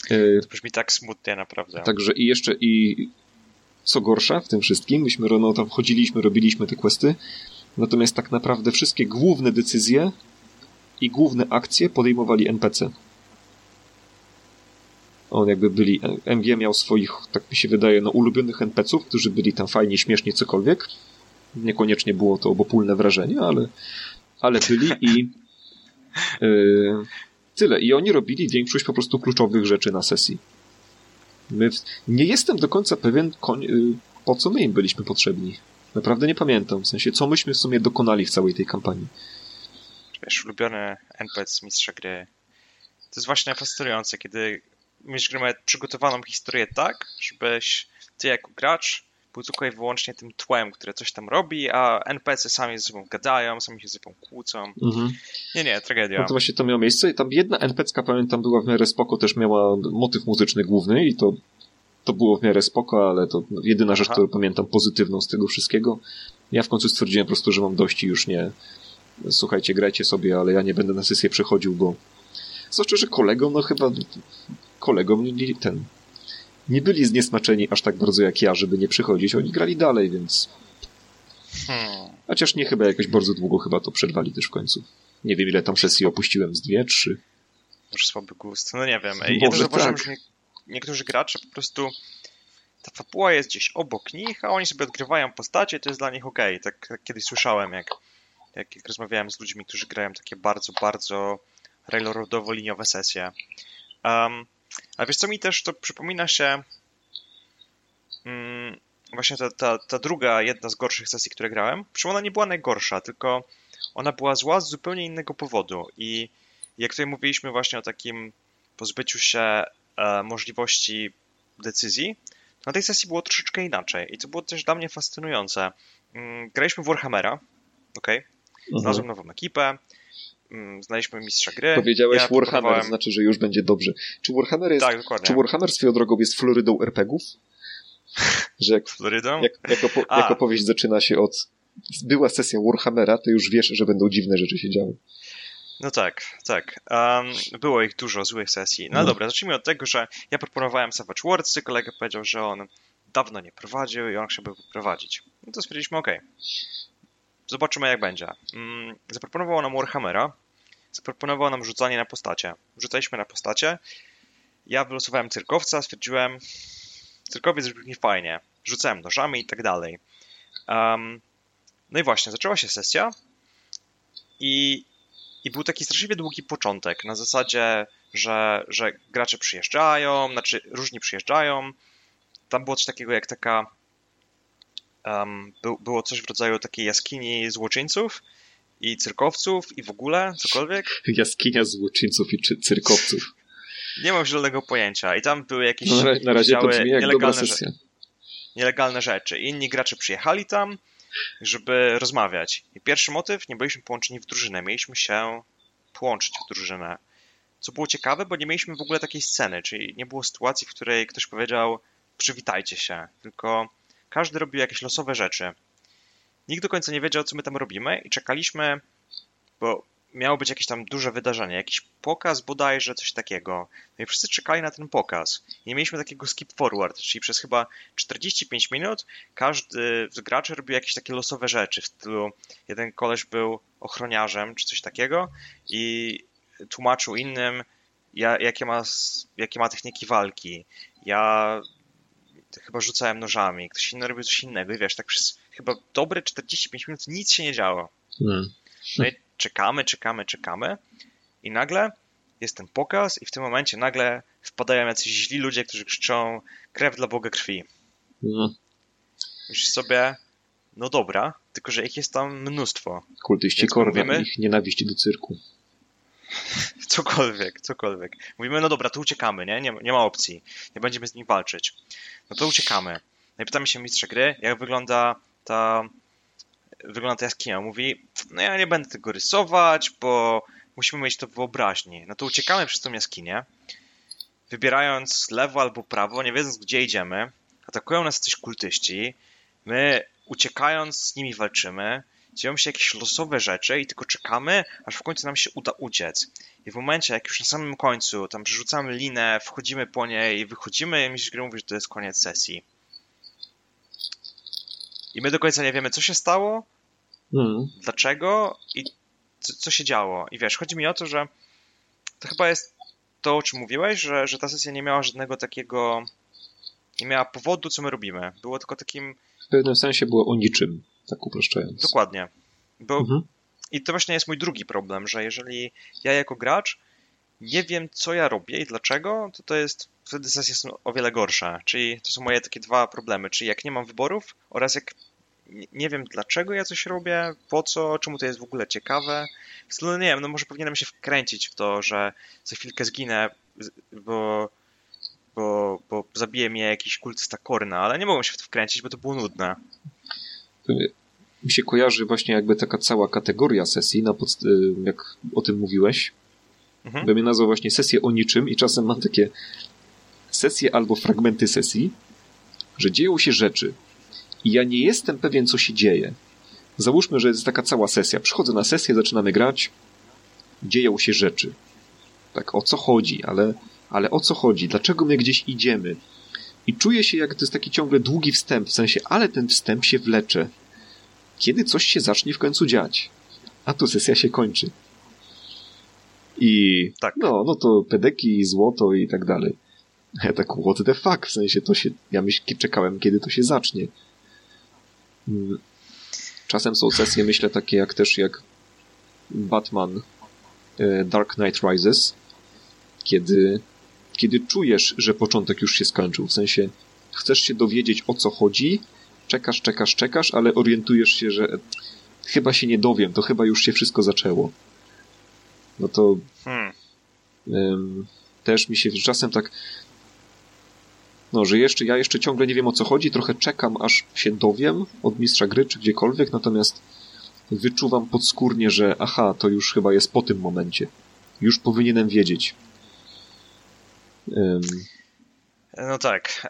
E, to brzmi tak smutnie, naprawdę. Także i jeszcze i co gorsza w tym wszystkim, myśmy no, tam chodziliśmy, robiliśmy te questy, natomiast tak naprawdę wszystkie główne decyzje i główne akcje podejmowali NPC. On jakby byli, MG miał swoich, tak mi się wydaje, no ulubionych NPCów, którzy byli tam fajnie, śmiesznie, cokolwiek Niekoniecznie było to obopólne wrażenie, ale, ale byli i yy, tyle. I oni robili większość po prostu kluczowych rzeczy na sesji. My, nie jestem do końca pewien, yy, po co my im byliśmy potrzebni. Naprawdę nie pamiętam. W sensie, co myśmy w sumie dokonali w całej tej kampanii. Wiesz, ulubiony NPC mistrza gry. To jest właśnie fascynujące, kiedy mistrz gry ma przygotowaną historię tak, żebyś ty jako gracz był tylko i wyłącznie tym tłem, które coś tam robi, a NPC sami ze sobą gadają, sami się ze sobą kłócą. Mhm. Nie, nie, tragedia. No to właśnie to miało miejsce i tam jedna NPC, pamiętam, była w miarę spoko, też miała motyw muzyczny główny i to, to było w miarę spoko, ale to jedyna rzecz, Aha. którą pamiętam pozytywną z tego wszystkiego. Ja w końcu stwierdziłem po prostu, że mam dość i już nie słuchajcie, grajcie sobie, ale ja nie będę na sesję przechodził, bo zwłaszcza, że kolegom, no chyba kolegom ten nie byli zniesmaczeni aż tak bardzo jak ja, żeby nie przychodzić. Oni grali dalej, więc... Hmm. Chociaż nie chyba jakoś bardzo długo chyba to przerwali też w końcu. Nie wiem, ile tam sesji opuściłem, z dwie, trzy. Może słaby gust. No nie wiem. Ja też zauważyłem, tak. że niektórzy gracze po prostu ta fabuła jest gdzieś obok nich, a oni sobie odgrywają postacie, to jest dla nich ok. Tak, tak kiedyś słyszałem, jak, jak, jak rozmawiałem z ludźmi, którzy grają takie bardzo, bardzo railroadowo-liniowe sesje. Um, ale wiesz co, mi też to przypomina się mm, właśnie ta, ta, ta druga, jedna z gorszych sesji, które grałem. Przy ona nie była najgorsza, tylko ona była zła z zupełnie innego powodu i jak tutaj mówiliśmy właśnie o takim pozbyciu się e, możliwości decyzji, na tej sesji było troszeczkę inaczej i to było też dla mnie fascynujące. Mm, graliśmy w Warhammera, ok? Mhm. Znalazłem nową ekipę, Mm, znaliśmy mistrza gry. Powiedziałeś ja Warhammer, próbowałem... znaczy, że już będzie dobrze. Czy Warhammer jest... Tak, dokładnie. Czy Warhammer swoją drogą jest Florydą RPGów? Że jak, Florydą? Jak, jak, opo jak opowieść zaczyna się od była sesja Warhammera, to już wiesz, że będą dziwne rzeczy się działy. No tak, tak. Um, było ich dużo złych sesji. No, no, dobra, zacznijmy od tego, że ja proponowałem Savage Worldsy, kolega powiedział, że on dawno nie prowadził i on chciałby prowadzić. No to stwierdziliśmy, ok. Zobaczymy jak będzie. Mm, zaproponował nam Warhammera, zaproponował nam rzucanie na postacie. Rzucaliśmy na postacie. Ja wylosowałem cyrkowca, stwierdziłem, cyrkowiec brzmi fajnie. Rzucałem nożami i tak dalej. Um, no i właśnie, zaczęła się sesja i, i był taki straszliwie długi początek, na zasadzie, że, że gracze przyjeżdżają, znaczy różni przyjeżdżają. Tam było coś takiego jak taka um, był, było coś w rodzaju takiej jaskini złoczyńców i cyrkowców i w ogóle cokolwiek. Jaskinia złoczyńców i czy cyrkowców. Nie mam zielonego pojęcia. I tam były jakieś no, na razie to brzmi jak nielegalne, rzeczy, nielegalne rzeczy. Inni gracze przyjechali tam, żeby rozmawiać. I pierwszy motyw, nie byliśmy połączeni w drużynę. Mieliśmy się połączyć w drużynę. Co było ciekawe, bo nie mieliśmy w ogóle takiej sceny, czyli nie było sytuacji, w której ktoś powiedział przywitajcie się, tylko każdy robił jakieś losowe rzeczy. Nikt do końca nie wiedział, co my tam robimy i czekaliśmy, bo miało być jakieś tam duże wydarzenie, jakiś pokaz bodajże, coś takiego. No i wszyscy czekali na ten pokaz. Nie mieliśmy takiego skip forward, czyli przez chyba 45 minut każdy z graczy robił jakieś takie losowe rzeczy. W stylu jeden koleś był ochroniarzem czy coś takiego i tłumaczył innym, jakie ma, jakie ma techniki walki. Ja chyba rzucałem nożami, ktoś inny robił coś innego i wiesz, tak przez chyba dobre 45 minut nic się nie działo. Hmm. No i czekamy, czekamy, czekamy i nagle jest ten pokaz i w tym momencie nagle wpadają jacyś źli ludzie, którzy krzyczą krew dla Boga krwi. Hmm. Myślisz sobie, no dobra, tylko że ich jest tam mnóstwo. Kultyści mówimy, ich nienawiści do cyrku. Cokolwiek, cokolwiek. Mówimy, no dobra, to uciekamy, nie? nie? Nie ma opcji. Nie będziemy z nimi walczyć. No to uciekamy. No i pytamy się mistrza gry, jak wygląda ta wygląda ta jaskinia. Mówi, no ja nie będę tego rysować, bo musimy mieć to w wyobraźni. No to uciekamy przez tą jaskinię, wybierając lewo albo prawo, nie wiedząc gdzie idziemy. Atakują nas coś kultyści. My uciekając z nimi walczymy dzieją się jakieś losowe rzeczy i tylko czekamy, aż w końcu nam się uda uciec. I w momencie, jak już na samym końcu tam przerzucamy linę, wchodzimy po niej i wychodzimy, myślisz, że mówi, że to jest koniec sesji. I my do końca nie wiemy, co się stało, mm. dlaczego i co, co, się działo. I wiesz, chodzi mi o to, że to chyba jest to, o czym mówiłeś, że, że ta sesja nie miała żadnego takiego, nie miała powodu, co my robimy. Było tylko takim... W pewnym sensie było o niczym tak uproszczając. Dokładnie. Bo mhm. I to właśnie jest mój drugi problem, że jeżeli ja jako gracz nie wiem, co ja robię i dlaczego, to to jest, wtedy sesje są o wiele gorsze. Czyli to są moje takie dwa problemy, czyli jak nie mam wyborów oraz jak nie wiem, dlaczego ja coś robię, po co, czemu to jest w ogóle ciekawe. No nie wiem, no może powinienem się wkręcić w to, że za chwilkę zginę, bo, bo, bo zabije mnie jakiś kultysta Korna, ale nie mogłem się w to wkręcić, bo to było nudne mi się kojarzy właśnie jakby taka cała kategoria sesji, na podst- y, jak o tym mówiłeś. Mhm. Bym je nazwał właśnie sesję o niczym i czasem mam takie sesje albo fragmenty sesji, że dzieją się rzeczy i ja nie jestem pewien, co się dzieje. Załóżmy, że jest taka cała sesja. Przychodzę na sesję, zaczynamy grać, dzieją się rzeczy. Tak, o co chodzi, ale, ale o co chodzi? Dlaczego my gdzieś idziemy? I czuję się, jak to jest taki ciągle długi wstęp, w sensie, ale ten wstęp się wlecze. Kiedy coś się zacznie w końcu dziać? A tu sesja się kończy. I tak. no, no to pedeki, złoto i tak dalej. Ja tak, what the fuck? W sensie to się, ja myśl, czekałem, kiedy to się zacznie. Mm. Czasem są sesje, myślę, takie jak też jak Batman e, Dark Knight Rises, kiedy kiedy czujesz, że początek już się skończył. W sensie chcesz się dowiedzieć o co chodzi, czekasz, czekasz, czekasz, ale orientujesz się, że chyba się nie dowiem, to chyba już się wszystko zaczęło. No to hmm. też mi się czasem tak no, że jeszcze ja jeszcze ciągle nie wiem o co chodzi, trochę czekam aż się dowiem od mistrza gry czy gdziekolwiek, natomiast wyczuwam podskórnie, że aha, to już chyba jest po tym momencie. Już powinienem wiedzieć. No tak.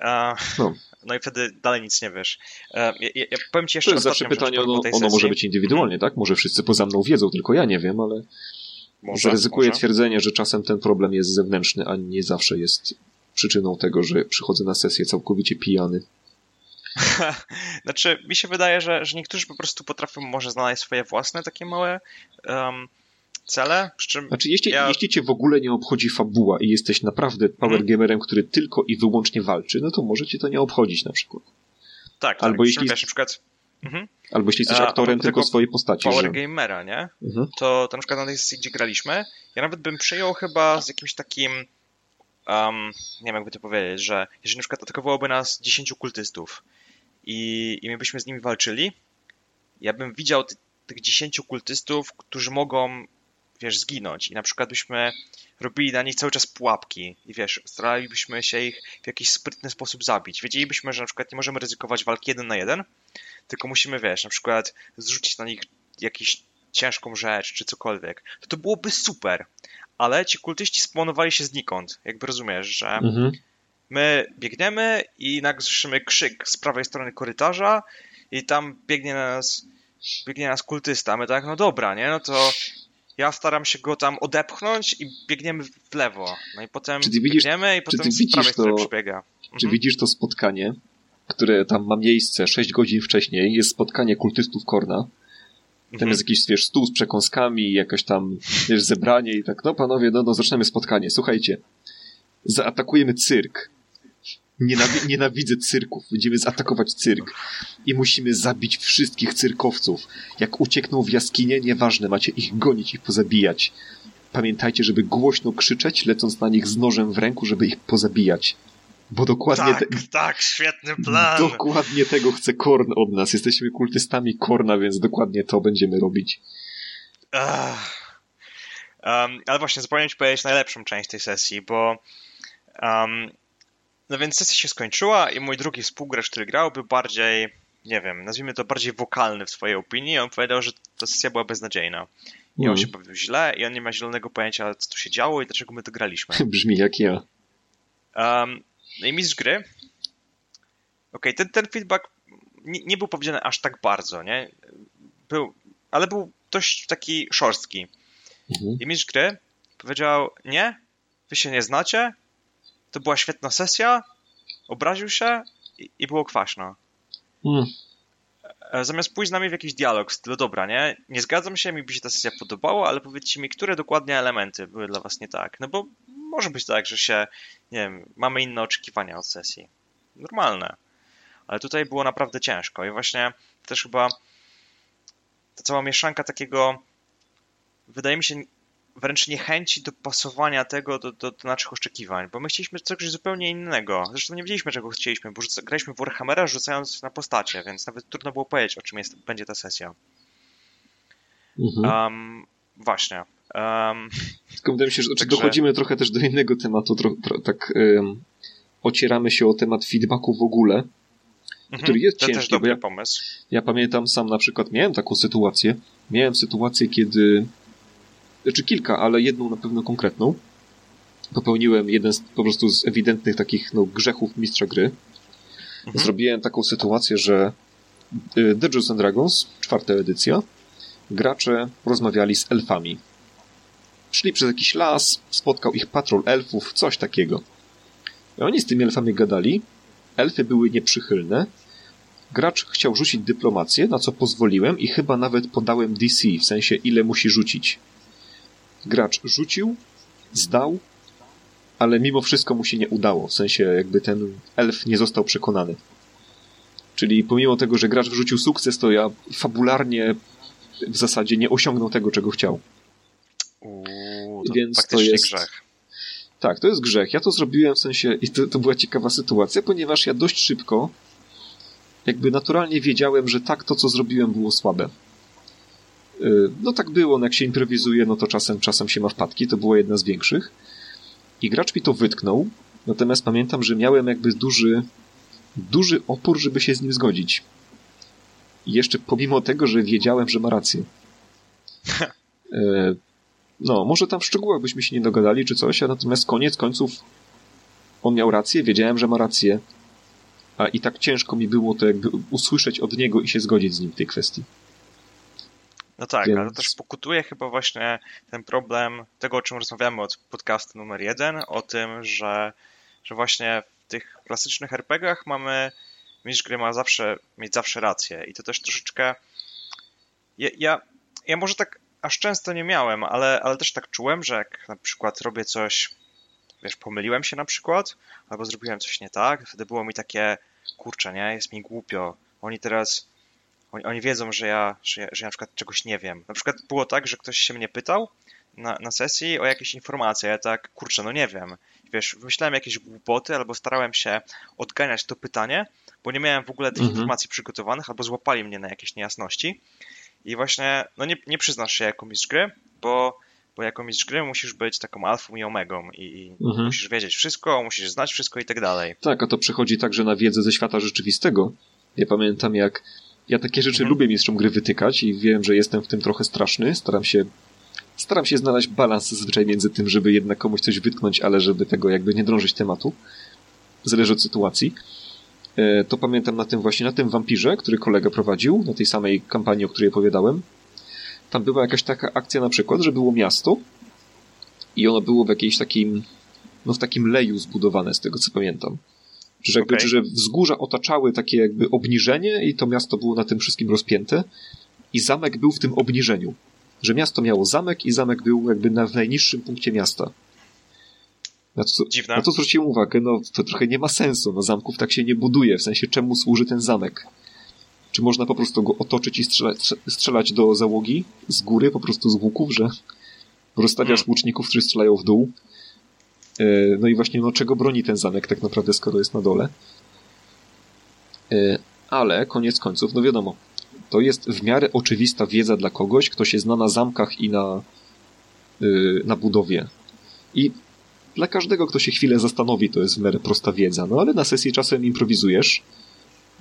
No. no. i wtedy dalej nic nie wiesz. Ja, ja, ja powiem ci jeszcze To jest zawsze pytanie, ono, ono może być indywidualnie, tak? Może wszyscy poza mną wiedzą, tylko ja nie wiem, ale może, zaryzykuję może. twierdzenie, że czasem ten problem jest zewnętrzny, a nie zawsze jest przyczyną tego, że przychodzę na sesję całkowicie pijany. znaczy, mi się wydaje, że, że niektórzy po prostu potrafią może znaleźć swoje własne takie małe um, cele. Przy czym znaczy, jeśli, ja... jeśli cię w ogóle nie obchodzi fabuła i jesteś naprawdę power hmm. gamerem, który tylko i wyłącznie walczy, no to może cię to nie obchodzić na przykład. Tak, Albo tak. jeśli... Wiesz, na przykład Mhm. Albo jeśli jesteś aktorem tylko swojej postaci. Power że... Gamera, nie? Mhm. To, to na przykład na tej sesji, gdzie graliśmy, ja nawet bym przyjął chyba z jakimś takim um, nie wiem jakby to powiedzieć, że jeżeli na przykład atakowałoby nas 10 kultystów i, i my byśmy z nimi walczyli, ja bym widział ty, tych 10 kultystów, którzy mogą, wiesz, zginąć. I na przykład byśmy robili na nich cały czas pułapki. I wiesz, staralibyśmy się ich w jakiś sprytny sposób zabić. Wiedzielibyśmy, że na przykład nie możemy ryzykować walki jeden na jeden, tylko musimy, wiesz, na przykład zrzucić na nich jakąś ciężką rzecz, czy cokolwiek, to to byłoby super, ale ci kultyści spawnowali się znikąd, jakby rozumiesz, że mhm. my biegniemy i nagle słyszymy krzyk z prawej strony korytarza i tam biegnie na nas biegnie nas kultysta, my tak, no dobra, nie, no to ja staram się go tam odepchnąć i biegniemy w lewo. No i potem czy ty widzisz, biegniemy i potem z prawej przybiega. Mhm. Czy widzisz to spotkanie, które tam ma miejsce 6 godzin wcześniej, jest spotkanie kultystów Korna. Tam mhm. jest jakiś, wiesz, stół z przekąskami, jakaś tam, wiesz, zebranie i tak, no panowie, no, no zaczynamy spotkanie. Słuchajcie, zaatakujemy cyrk. Nienawi nienawidzę cyrków. Będziemy zaatakować cyrk. I musimy zabić wszystkich cyrkowców. Jak uciekną w jaskinie, nieważne, macie ich gonić i pozabijać. Pamiętajcie, żeby głośno krzyczeć, lecąc na nich z nożem w ręku, żeby ich pozabijać. Bo dokładnie. Tak, te... tak, świetny plan. Dokładnie tego chce Korn od nas. Jesteśmy kultystami Korna, więc dokładnie to będziemy robić. Um, ale właśnie, zapomniałem ci powiedzieć najlepszą część tej sesji, bo. Um, no więc sesja się skończyła i mój drugi współgracz, który grał, był bardziej, nie wiem, nazwijmy to bardziej wokalny w swojej opinii. On powiedział, że ta sesja była beznadziejna. I on mm. się bawił źle i on nie ma zielonego pojęcia, co tu się działo i dlaczego my to graliśmy. Brzmi jak ja. Um, no i mistrz gry. Okej, okay, ten, ten feedback nie, nie, był powiedziany aż tak bardzo, nie? Był, ale był dość taki szorstki. Mhm. I mistrz gry powiedział, nie, wy się nie znacie, to była świetna sesja, obraził się i, i było kwaśno. Mhm. Zamiast pójść z nami w jakiś dialog stylu, dobra, nie, nie zgadzam się, mi by się ta sesja podobała, ale powiedzcie mi, które dokładnie elementy były dla was nie tak. No bo może być tak, że się, nie wiem, mamy inne oczekiwania od sesji. Normalne. Ale tutaj było naprawdę ciężko i właśnie też chyba ta cała mieszanka takiego, wydaje mi się, wręcz niechęci do pasowania tego do, do, do naszych oczekiwań, bo my chcieliśmy coś zupełnie innego. Zresztą nie wiedzieliśmy, czego chcieliśmy, bo graliśmy w Warhammera rzucając na postacie, więc nawet trudno było powiedzieć, o czym jest, będzie ta sesja. Mhm. Um, właśnie. Um, Tylko wydaje mi się, że także... dochodzimy trochę też do innego tematu, tro, tro, tak um, ocieramy się o temat feedbacku w ogóle, mhm, który jest to ciężki. Też dobry ja, pomysł. Ja pamiętam sam na przykład, miałem taką sytuację, miałem sytuację, kiedy znaczy kilka, ale jedną na pewno konkretną. Popełniłem jeden z, po prostu z ewidentnych takich no, grzechów mistrza gry. Mhm. Zrobiłem taką sytuację, że y, Dungeons and Dragons, czwarta edycja, gracze rozmawiali z elfami. Szli przez jakiś las, spotkał ich patrol elfów, coś takiego. I oni z tymi elfami gadali, elfy były nieprzychylne, gracz chciał rzucić dyplomację, na co pozwoliłem i chyba nawet podałem DC, w sensie ile musi rzucić. Gracz rzucił, zdał, ale mimo wszystko mu się nie udało, w sensie jakby ten elf nie został przekonany. Czyli pomimo tego, że gracz wrzucił sukces, to ja fabularnie w zasadzie nie osiągnął tego, czego chciał. Uuu, to Więc to jest grzech. Tak, to jest grzech. Ja to zrobiłem w sensie, i to, to była ciekawa sytuacja, ponieważ ja dość szybko, jakby naturalnie wiedziałem, że tak, to co zrobiłem było słabe. Y, no tak było, no jak się improwizuje, no to czasem, czasem się ma wpadki, to była jedna z większych. I gracz mi to wytknął, natomiast pamiętam, że miałem jakby duży, duży opór, żeby się z nim zgodzić. I jeszcze pomimo tego, że wiedziałem, że ma rację. E, no, może tam w szczegółach byśmy się nie dogadali czy coś, a natomiast koniec końców on miał rację, wiedziałem, że ma rację, a i tak ciężko mi było to jakby usłyszeć od niego i się zgodzić z nim w tej kwestii. No tak, Więc... ale też pokutuje chyba właśnie ten problem tego, o czym rozmawiamy od podcastu numer jeden, o tym, że, że właśnie w tych klasycznych RPGach mamy mistrz gry ma zawsze mieć zawsze rację i to też troszeczkę ja, ja, ja może tak aż często nie miałem, ale, ale też tak czułem, że jak na przykład robię coś, wiesz, pomyliłem się na przykład, albo zrobiłem coś nie tak, wtedy było mi takie, kurczę, nie, jest mi głupio. Oni teraz, oni, oni wiedzą, że ja, że ja, że ja na przykład czegoś nie wiem. Na przykład było tak, że ktoś się mnie pytał na, na sesji o jakieś informacje, ja tak, kurczę, no nie wiem. Wiesz, wymyślałem jakieś głupoty, albo starałem się odganiać to pytanie, bo nie miałem w ogóle tych mhm. informacji przygotowanych, albo złapali mnie na jakieś niejasności. I właśnie, no nie, nie przyznasz się jako mistrz gry, bo, bo jako mistrz gry musisz być taką alfą i omegą i, i mhm. musisz wiedzieć wszystko, musisz znać wszystko i tak dalej. Tak, a to przychodzi także na wiedzę ze świata rzeczywistego. Ja pamiętam jak ja takie rzeczy mhm. lubię mistrzom gry wytykać i wiem, że jestem w tym trochę straszny. Staram się staram się znaleźć balans zazwyczaj między tym, żeby jednak komuś coś wytknąć, ale żeby tego jakby nie drążyć tematu. Zależy od sytuacji. E, to pamiętam na tym właśnie, na tym wampirze, który kolega prowadził, na tej samej kampanii, o której opowiadałem. Tam była jakaś taka akcja na przykład, że było miasto i ono było w jakiejś takim, no w takim leju zbudowane, z tego co pamiętam. Że okay. że wzgórza otaczały takie jakby obniżenie i to miasto było na tym wszystkim rozpięte i zamek był w tym obniżeniu. Że miasto miało zamek i zamek był jakby na, w najniższym punkcie miasta. Na to, Dziwne. Na to zwróciłem uwagę, no to trochę nie ma sensu, no zamków tak się nie buduje, w sensie czemu służy ten zamek? Czy można po prostu go otoczyć i strzelać, strzelać do załogi z góry, po prostu z łuków, że rozstawiasz hmm. łuczników, którzy strzelają w dół? E, no i właśnie, no czego broni ten zamek tak naprawdę, skoro jest na dole? E, ale koniec końców, no wiadomo, to jest w miarę oczywista wiedza dla kogoś, kto się zna na zamkach i na, e, na budowie. I dla każdego, kto się chwilę zastanowi, to jest w miarę prosta wiedza, no ale na sesji czasem improwizujesz,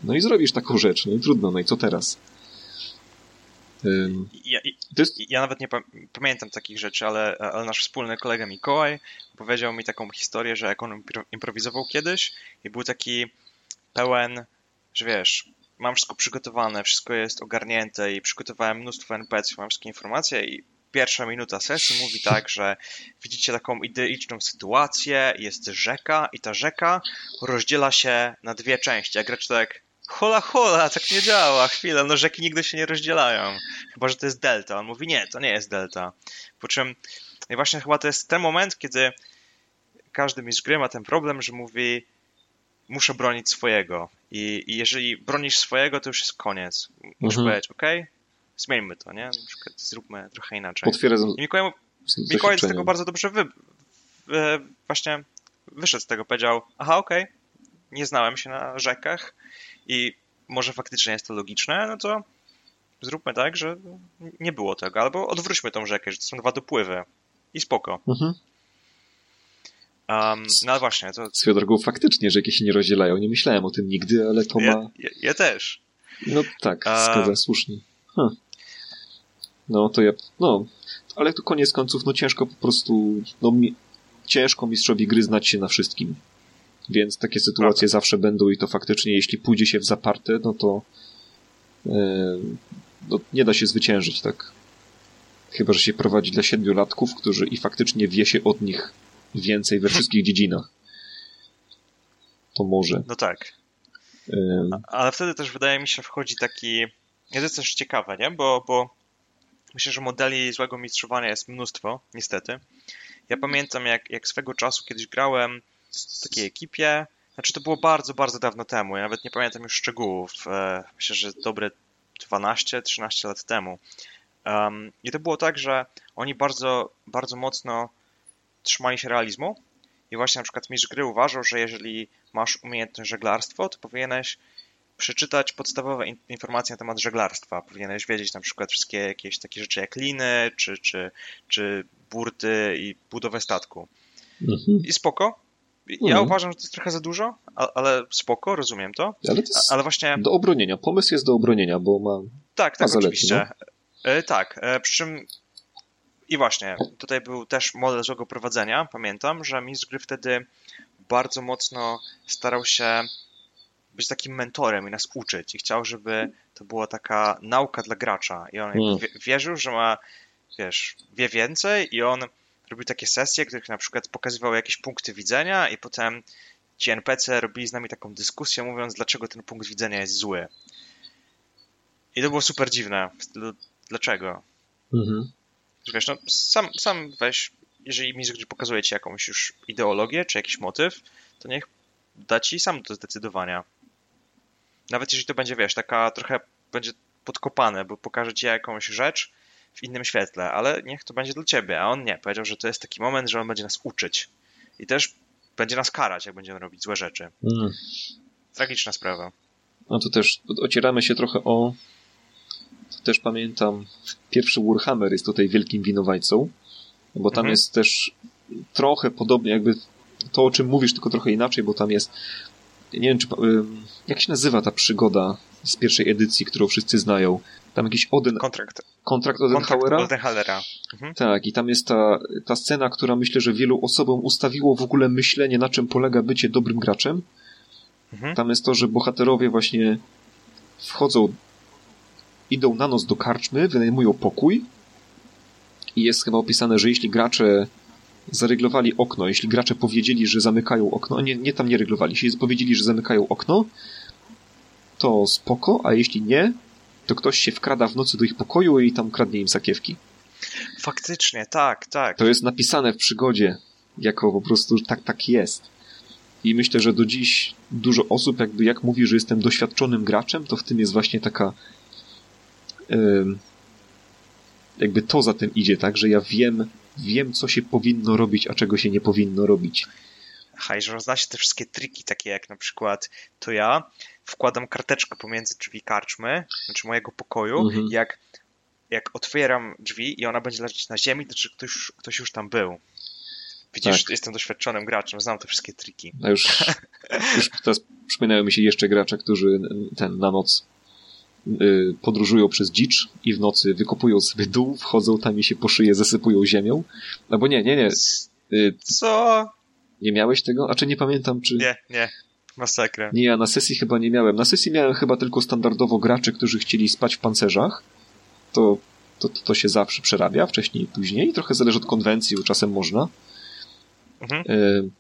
no i zrobisz taką rzecz, no i trudno, no i co teraz? Ja, jest... ja nawet nie pamiętam takich rzeczy, ale, ale nasz wspólny kolega Mikołaj powiedział mi taką historię, że jak on improwizował kiedyś i był taki pełen, że wiesz, mam wszystko przygotowane, wszystko jest ogarnięte i przygotowałem mnóstwo NPC, mam wszystkie informacje i pierwsza minuta sesji mówi tak, że widzicie taką ideiczną sytuację, jest rzeka i ta rzeka rozdziela się na dwie części, a gracz tak hola hola, tak nie działa, chwilę, no rzeki nigdy się nie rozdzielają, chyba, że to jest delta. On mówi, nie, to nie jest delta. Po czym i właśnie chyba to jest ten moment, kiedy każdy mistrz gry ma ten problem, że mówi muszę bronić swojego i, i jeżeli bronisz swojego, to już jest koniec. Muszę mhm. powiedzieć, ok, zmieńmy to, nie? Na przykład zróbmy trochę inaczej. Potwierdzam. I Mikołaj, Mikołaj z tego bardzo dobrze wy, właśnie wyszedł z tego, powiedział, aha, okej, okay, nie znałem się na rzekach i może faktycznie jest to logiczne, no to zróbmy tak, że nie było tego, albo odwróćmy tą rzekę, że to są dwa dopływy i spoko. Mhm. Um, no ale właśnie, to... Swoją drogą faktycznie rzeki się nie rozdzielają, nie myślałem o tym nigdy, ale to ja, ma... Ja, ja też. No tak, zgadza, um, słusznie. Huh. No to ja, no, ale to koniec końców, no ciężko po prostu, no mi, ciężko mistrzowi gry znać się na wszystkim. Więc takie sytuacje zawsze będą i to faktycznie, jeśli pójdzie się w zaparte, no to yy, no, nie da się zwyciężyć, tak? Chyba, że się prowadzi dla siedmiolatków, którzy i faktycznie wie się od nich więcej we wszystkich dziedzinach. To może. No tak. Yy... Ale wtedy też wydaje mi się wchodzi taki to jest też ciekawe, nie? Bo, bo myślę, że modeli złego mistrzowania jest mnóstwo, niestety. Ja pamiętam, jak, jak swego czasu kiedyś grałem takiej ekipie, znaczy to było bardzo, bardzo dawno temu, ja nawet nie pamiętam już szczegółów, e, myślę, że dobre 12-13 lat temu. I to było tak, że oni bardzo, bardzo mocno trzymali się realizmu i właśnie na przykład mistrz gry uważał, że jeżeli masz umiejętność żeglarstwo, to powinieneś przeczytać podstawowe informacje na temat żeglarstwa. Powinieneś wiedzieć na przykład wszystkie jakieś takie rzeczy jak liny, czy, czy, czy burty i budowę statku. Mhm. I spoko. Ja mhm. uważam, że to jest trochę za dużo, ale spoko, rozumiem to. Ale, to ale właśnie. Do obronienia. Pomysł jest do obronienia, bo ma. Tak, tak, ma oczywiście. No? E, tak, e, przy czym. I właśnie, tutaj był też model złego prowadzenia. Pamiętam, że mistrz gry wtedy bardzo mocno starał się być takim mentorem i nas uczyć i chciał, żeby to była taka nauka dla gracza i on mm. wierzył, że ma, wiesz, wie więcej i on robił takie sesje, których na przykład pokazywał jakieś punkty widzenia i potem ci NPC robili z nami taką dyskusję, mówiąc, dlaczego ten punkt widzenia jest zły. I to było super dziwne. Dlaczego? Mhm. Wiesz, no, sam, sam weź, jeżeli mi pokazuje ci jakąś już ideologię, czy jakiś motyw, to niech da ci sam do zdecydowania. Nawet jeżeli to będzie, wiesz, taka trochę będzie podkopane, bo pokaże ci jakąś rzecz w innym świetle, ale niech to będzie dla ciebie, a on nie. Powiedział, że to jest taki moment, że on będzie nas uczyć. I też będzie nas karać, jak będziemy robić złe rzeczy. Mm. Tragiczna sprawa. No to też ocieramy się trochę o. Też pamiętam, pierwszy Warhammer jest tutaj wielkim winowajcą, bo tam mhm. jest też trochę podobnie, jakby to, o czym mówisz, tylko trochę inaczej, bo tam jest. Nie wiem, czy. Jak się nazywa ta przygoda z pierwszej edycji, którą wszyscy znają? Tam jakiś Oden... Kontrakt. Kontrakt Odenhauera? Odenhauera. Mhm. Tak, i tam jest ta, ta scena, która myślę, że wielu osobom ustawiło w ogóle myślenie, na czym polega bycie dobrym graczem. Mhm. Tam jest to, że bohaterowie właśnie wchodzą, idą na noc do karczmy, wynajmują pokój i jest chyba opisane, że jeśli gracze zareglowali okno, jeśli gracze powiedzieli, że zamykają okno, nie, nie tam nie reglowali, jeśli powiedzieli, że zamykają okno, to spoko, a jeśli nie, to ktoś się wkrada w nocy do ich pokoju i tam kradnie im sakiewki. Faktycznie, tak, tak. To jest napisane w przygodzie, jako po prostu tak, tak jest. I myślę, że do dziś dużo osób jakby jak mówi, że jestem doświadczonym graczem, to w tym jest właśnie taka jakby to za tym idzie, tak, że ja wiem, wiem, co się powinno robić, a czego się nie powinno robić. Aha, i że rozna się te wszystkie triki, takie jak na przykład to ja wkładam karteczkę pomiędzy drzwi karczmy, znaczy mojego pokoju, mhm. jak, jak otwieram drzwi i ona będzie leżeć na ziemi, to czy ktoś, ktoś już tam był. Widzisz, tak. jestem doświadczonym graczem, znam te wszystkie triki. A już, już teraz przypominają mi się jeszcze gracze, którzy ten na noc y, podróżują przez dzicz i w nocy wykopują sobie dół, wchodzą tam i się po szyję zasypują ziemią. Albo nie, nie, nie. Y, Co? Nie miałeś tego? A czy nie pamiętam, czy... Nie, nie. Masakra. Nie, ja na sesji chyba nie miałem. Na sesji miałem chyba tylko standardowo graczy, którzy chcieli spać w pancerzach. To, to, to się zawsze przerabia, wcześniej i później. Trochę zależy od konwencji, bo czasem można. Mhm. Y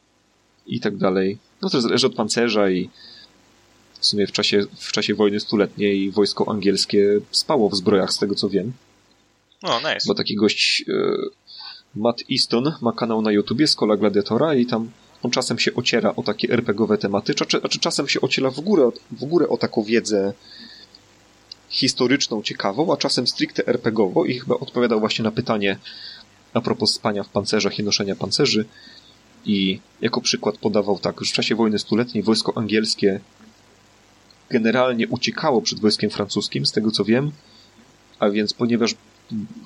I tak dalej. No to zależy od pancerza i w sumie w czasie, w czasie wojny stuletniej wojsko angielskie spało w zbrojach, z tego co wiem. O, nice. Bo taki gość y Matt Easton ma kanał na YouTubie Skola Gladiatora i tam on czasem się ociera o takie RPGowe tematy, czy, czy czasem się ociera w górę, w górę o taką wiedzę historyczną, ciekawą, a czasem stricte RPGowo i chyba odpowiadał właśnie na pytanie a propos spania w pancerzach i noszenia pancerzy i jako przykład podawał tak, że w czasie wojny stuletniej wojsko angielskie generalnie uciekało przed wojskiem francuskim, z tego co wiem, a więc ponieważ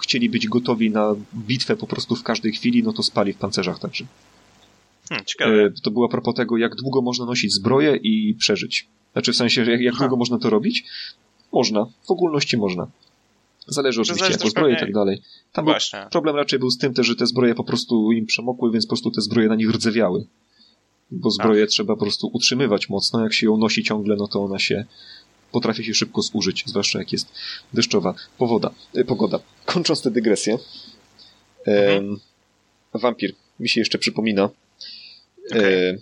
chcieli być gotowi na bitwę po prostu w każdej chwili, no to spali w pancerzach także. Hmm, ciekawe. E, to było a propos tego, jak długo można nosić zbroję i przeżyć. Znaczy w sensie, jak, jak długo można to robić? Można. W ogólności można. Zależy oczywiście jak zbroje i tak dalej. Tam problem raczej był z tym też, że te zbroje po prostu im przemokły, więc po prostu te zbroje na nich rdzewiały. Bo zbroję Ach. trzeba po prostu utrzymywać mocno. Jak się ją nosi ciągle, no to ona się potrafi się szybko zużyć, zwłaszcza jak jest deszczowa powoda, e, pogoda. Kończąc tę dygresję, mhm. wampir mi się jeszcze przypomina okay. e,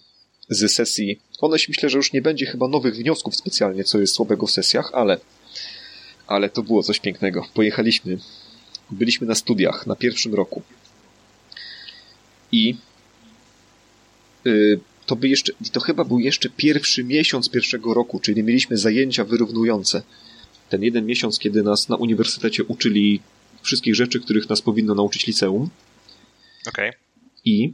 z sesji. One myślę, że już nie będzie chyba nowych wniosków specjalnie, co jest słabego w sesjach, ale ale to było coś pięknego. Pojechaliśmy, byliśmy na studiach na pierwszym roku i y, to by jeszcze, to chyba był jeszcze pierwszy miesiąc pierwszego roku, czyli mieliśmy zajęcia wyrównujące. Ten jeden miesiąc, kiedy nas na uniwersytecie uczyli wszystkich rzeczy, których nas powinno nauczyć liceum. Okej. Okay. I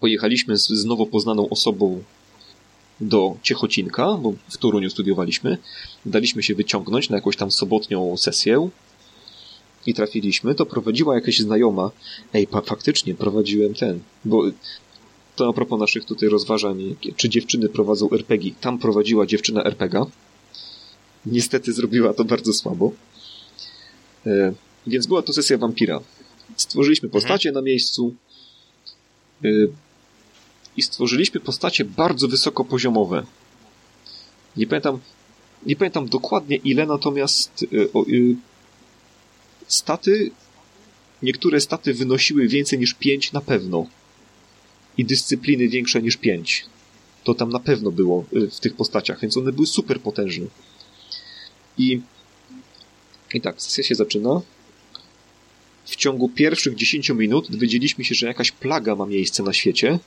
pojechaliśmy z, z nowo poznaną osobą do Ciechocinka, bo w Toruniu studiowaliśmy. Daliśmy się wyciągnąć na jakąś tam sobotnią sesję i trafiliśmy. To prowadziła jakaś znajoma. Ej, faktycznie prowadziłem ten, bo to a propos naszych tutaj rozważań, czy dziewczyny prowadzą RPG. Tam prowadziła dziewczyna RPG. Niestety zrobiła to bardzo słabo. E, więc była to sesja wampira. Stworzyliśmy mhm. postacie mhm. na miejscu e, i stworzyliśmy postacie bardzo wysokopoziomowe. Nie pamiętam, nie pamiętam dokładnie ile, natomiast e, staty, niektóre staty wynosiły więcej niż 5 na pewno i dyscypliny większe niż 5. to tam na pewno było y, w tych postaciach, więc one były super potężne. I, i tak, sesja się zaczyna. W ciągu pierwszych 10 minut dowiedzieliśmy się, że jakaś plaga ma miejsce na świecie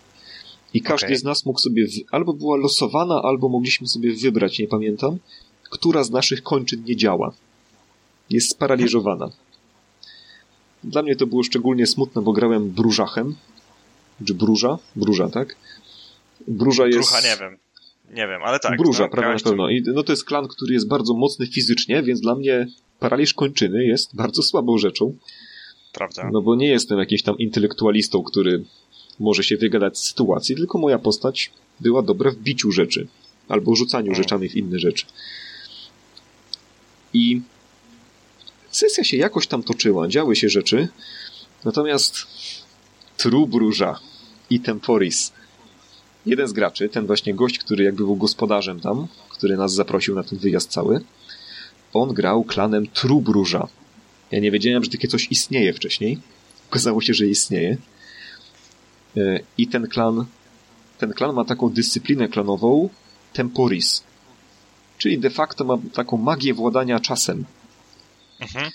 i każdy okay. z nas mógł sobie, albo była losowana, albo mogliśmy sobie wybrać, nie pamiętam, która z naszych kończyn nie działa. Jest sparaliżowana. Dla mnie to było szczególnie smutne, bo grałem Brużachem. Czy Bruża? Bruża, tak? Bruża jest... Brucha nie wiem. Nie wiem, ale tak. Bruża, no, prawda na pewno. I, no to jest klan, który jest bardzo mocny fizycznie, więc dla mnie paraliż kończyny jest bardzo słabą rzeczą. Prawda. No bo nie jestem jakimś tam intelektualistą, który może się wygadać z sytuacji, tylko moja postać była dobra w biciu rzeczy. Albo rzucaniu hmm. rzeczami w inne rzeczy. I sesja się jakoś tam toczyła, działy się rzeczy, natomiast Trubruża i Temporis jeden z graczy, ten właśnie gość, który jakby był gospodarzem tam, który nas zaprosił na ten wyjazd cały, on grał klanem Trubruża. Ja nie wiedziałem, że takie coś istnieje wcześniej. Okazało się, że istnieje. E, I ten klan, ten klan ma taką dyscyplinę klanową Temporis. Czyli de facto ma taką magię władania czasem. Mhm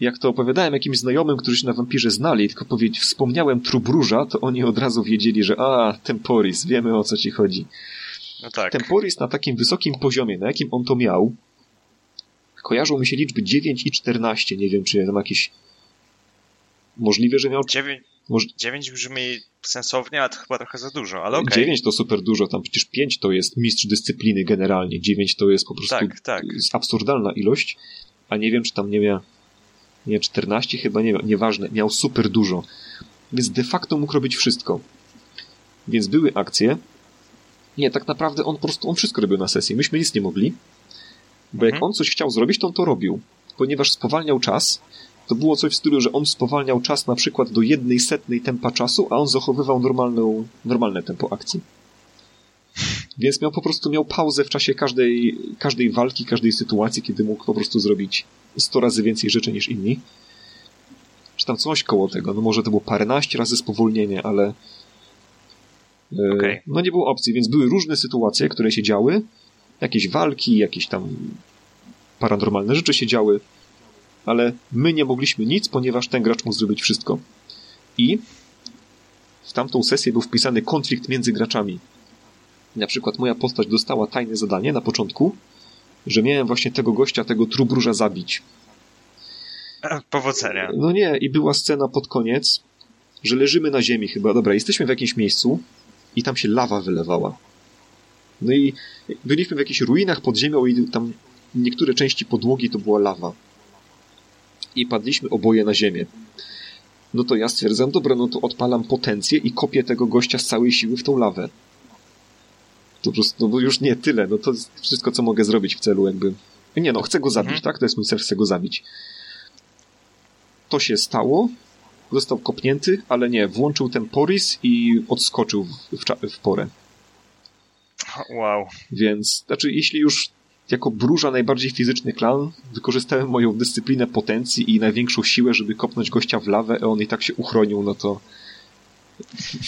jak to opowiadałem jakimś znajomym, którzy się na wampirze znali, tylko powiedz, wspomniałem Trubruża, to oni od razu wiedzieli, że a, Temporis, wiemy o co ci chodzi. No tak. Temporis na takim wysokim poziomie, na jakim on to miał, kojarzą mi się liczby 9 i 14, nie wiem, czy tam jakieś możliwe, że miał... 9, Moż... 9 brzmi sensownie, a to chyba trochę za dużo, ale okej. Okay. 9 to super dużo, tam przecież 5 to jest mistrz dyscypliny generalnie, 9 to jest po prostu tak, tak. absurdalna ilość, a nie wiem, czy tam nie miał nie 14 chyba, nie, nieważne, miał super dużo. Więc de facto mógł robić wszystko. Więc były akcje. Nie, tak naprawdę on po prostu, on wszystko robił na sesji. Myśmy nic nie mogli, bo jak mhm. on coś chciał zrobić, to on to robił. Ponieważ spowalniał czas, to było coś w stylu, że on spowalniał czas na przykład do jednej setnej tempa czasu, a on zachowywał normalną, normalne tempo akcji. Więc miał po prostu miał pauzę w czasie każdej, każdej walki, każdej sytuacji, kiedy mógł po prostu zrobić 100 razy więcej rzeczy niż inni. Czy tam coś koło tego. No może to było paręnaście razy spowolnienie, ale e, okay. no nie było opcji, więc były różne sytuacje, które się działy. Jakieś walki, jakieś tam paranormalne rzeczy się działy, ale my nie mogliśmy nic, ponieważ ten gracz mógł zrobić wszystko. I w tamtą sesję był wpisany konflikt między graczami. Na przykład moja postać dostała tajne zadanie na początku, że miałem właśnie tego gościa, tego trubróża zabić. Powodzenia. No nie, i była scena pod koniec, że leżymy na ziemi chyba. Dobra, jesteśmy w jakimś miejscu i tam się lawa wylewała. No i byliśmy w jakichś ruinach pod ziemią i tam niektóre części podłogi to była lawa. I padliśmy oboje na ziemię. No to ja stwierdzam, dobra, no to odpalam potencję i kopię tego gościa z całej siły w tą lawę. To po prostu, no już nie tyle, no to jest wszystko, co mogę zrobić w celu jakby... Nie no, chcę go zabić, mhm. tak? To jest mój cel, chcę go zabić. To się stało, został kopnięty, ale nie, włączył ten poris i odskoczył w, w, w porę. Wow. Więc, znaczy, jeśli już jako bruża najbardziej fizyczny klan, wykorzystałem moją dyscyplinę potencji i największą siłę, żeby kopnąć gościa w lawę, a on i tak się uchronił, no to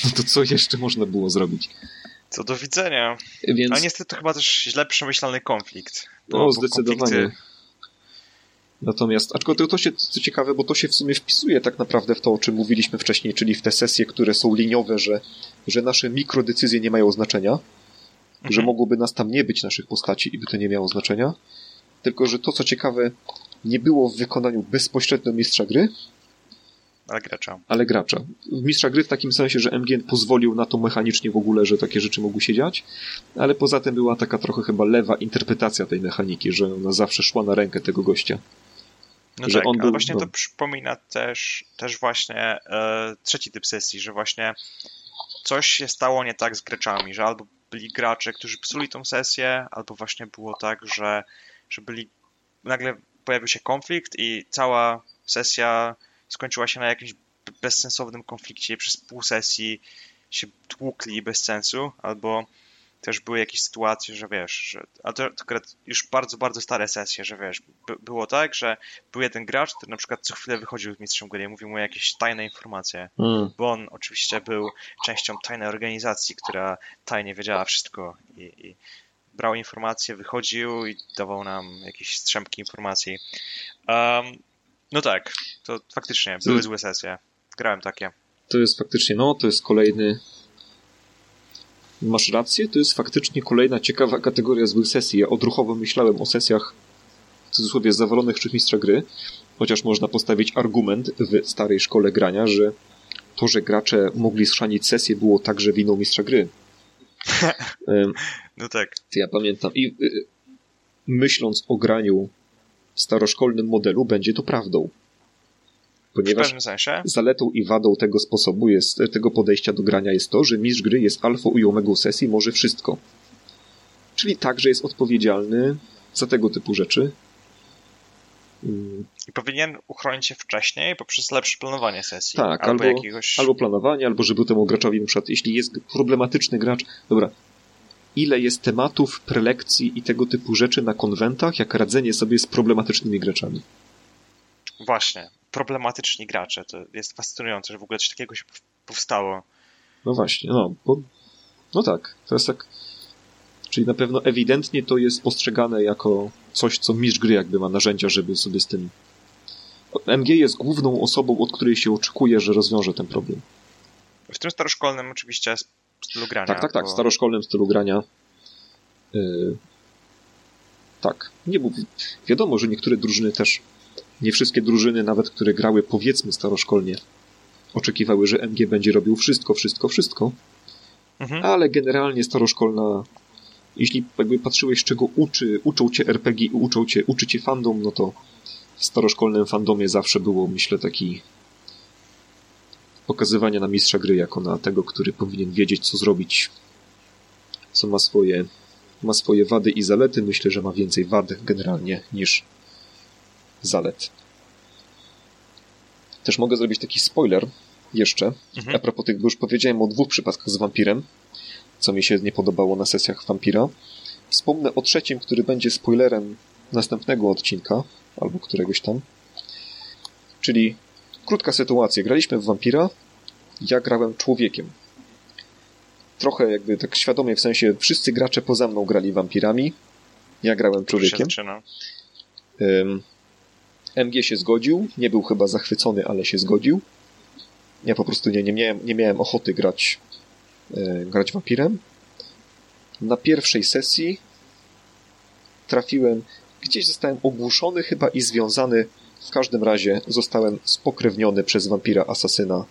no to co jeszcze można było zrobić? Co do widzenia. Więc... Ale niestety to chyba też źle przemyślany konflikt. No, zdecydowanie. Konflikty... Natomiast, aczkolwiek to się, co ciekawe, bo to się w sumie wpisuje tak naprawdę w to, o czym mówiliśmy wcześniej, czyli w te sesje, które są liniowe, że, że nasze mikrodecyzje nie mają znaczenia, mhm. że mogłoby nas tam nie być, naszych postaci, i by to nie miało znaczenia, tylko że to, co ciekawe, nie było w wykonaniu bezpośrednio mistrza gry, ale gracza. Ale gracza. Mistrza gry w takim sensie, że MGN pozwolił na to mechanicznie w ogóle, że takie rzeczy mogły się dziać, ale poza tym była taka trochę chyba lewa interpretacja tej mechaniki, że ona zawsze szła na rękę tego gościa. No że tak, on był, ale właśnie no... to przypomina też, też właśnie e, trzeci typ sesji, że właśnie coś się stało nie tak z graczami, że albo byli gracze, którzy psuli tą sesję, albo właśnie było tak, że, że byli nagle pojawił się konflikt i cała sesja skończyła się na jakimś bezsensownym konflikcie przez pół sesji się tłukli bez sensu, albo też były jakieś sytuacje, że wiesz, że, a to, to już bardzo, bardzo stare sesje, że wiesz, by, było tak, że był jeden gracz, który na przykład co chwilę wychodził z mistrzem gry i mówił mu jakieś tajne informacje, mm. bo on oczywiście był częścią tajnej organizacji, która tajnie wiedziała wszystko i, i brał informacje, wychodził i dawał nam jakieś strzępki informacji. Um, no tak, to faktycznie były złe sesje. Grałem takie. To jest faktycznie, no, to jest kolejny masz rację, to jest faktycznie kolejna ciekawa kategoria złych sesji. Ja odruchowo myślałem o sesjach w cudzysłowie zawalonych mistrza gry, chociaż można postawić argument w starej szkole grania, że to, że gracze mogli schrzanić sesję było także winą mistrza gry. no tak. Ja pamiętam. I y, myśląc o graniu w staroszkolnym modelu, będzie to prawdą. Ponieważ zaletą i wadą tego sposobu jest, tego podejścia do grania jest to, że mistrz gry jest alfa i omega sesji, może wszystko. Czyli także jest odpowiedzialny za tego typu rzeczy. I powinien uchronić się wcześniej poprzez lepsze planowanie sesji. Tak, albo, albo, jakiegoś... albo planowanie, albo żeby temu graczowi, na przykład, jeśli jest problematyczny gracz, dobra, ile jest tematów, prelekcji i tego typu rzeczy na konwentach, jak radzenie sobie z problematycznymi graczami. Właśnie problematyczni gracze. To jest fascynujące, że w ogóle coś takiego się powstało. No właśnie, no, bo, no tak, to jest tak, czyli na pewno ewidentnie to jest postrzegane jako coś, co mistrz gry jakby ma narzędzia, żeby sobie z tym... MG jest główną osobą, od której się oczekuje, że rozwiąże ten problem. W tym staroszkolnym oczywiście stylu grania. Tak, tak, tak, w staroszkolnym stylu grania. Yy, tak. Nie, bo wiadomo, że niektóre drużyny też nie wszystkie drużyny, nawet które grały powiedzmy staroszkolnie, oczekiwały, że MG będzie robił wszystko, wszystko, wszystko. Mhm. Ale generalnie staroszkolna, jeśli jakby patrzyłeś, czego uczy, uczą cię RPG i uczą cię, uczy cię fandom, no to w staroszkolnym fandomie zawsze było, myślę, taki pokazywanie na mistrza gry jako na tego, który powinien wiedzieć, co zrobić, co ma swoje, ma swoje wady i zalety. Myślę, że ma więcej wad generalnie niż zalet. Też mogę zrobić taki spoiler jeszcze. Mhm. A propos tych, bo już powiedziałem o dwóch przypadkach z wampirem, co mi się nie podobało na sesjach wampira. Wspomnę o trzecim, który będzie spoilerem następnego odcinka, albo któregoś tam. Czyli krótka sytuacja. Graliśmy w wampira, ja grałem człowiekiem. Trochę jakby tak świadomie, w sensie wszyscy gracze poza mną grali wampirami, ja grałem człowiekiem. MG się zgodził, nie był chyba zachwycony, ale się zgodził. Ja po prostu nie, nie, miałem, nie miałem ochoty grać, e, grać wampirem. Na pierwszej sesji trafiłem, gdzieś zostałem ogłuszony chyba i związany. W każdym razie zostałem spokrewniony przez wampira asasyna.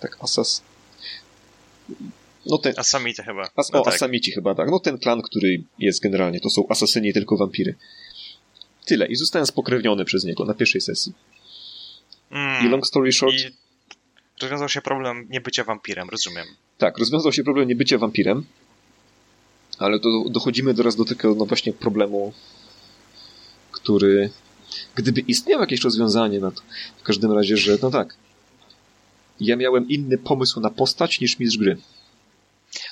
Tak, asas. No ten, Asamici chyba. As, no o, tak. Asamici chyba, tak. No ten klan, który jest generalnie, to są asasyni, tylko wampiry. Tyle. I zostałem spokrewniony przez niego na pierwszej sesji. Mm, I long story short... I rozwiązał się problem niebycia wampirem, rozumiem. Tak, rozwiązał się problem niebycia wampirem, ale to dochodzimy teraz do tego no właśnie problemu, który gdyby istniało jakieś rozwiązanie na to, w każdym razie, że no tak, ja miałem inny pomysł na postać niż mistrz gry.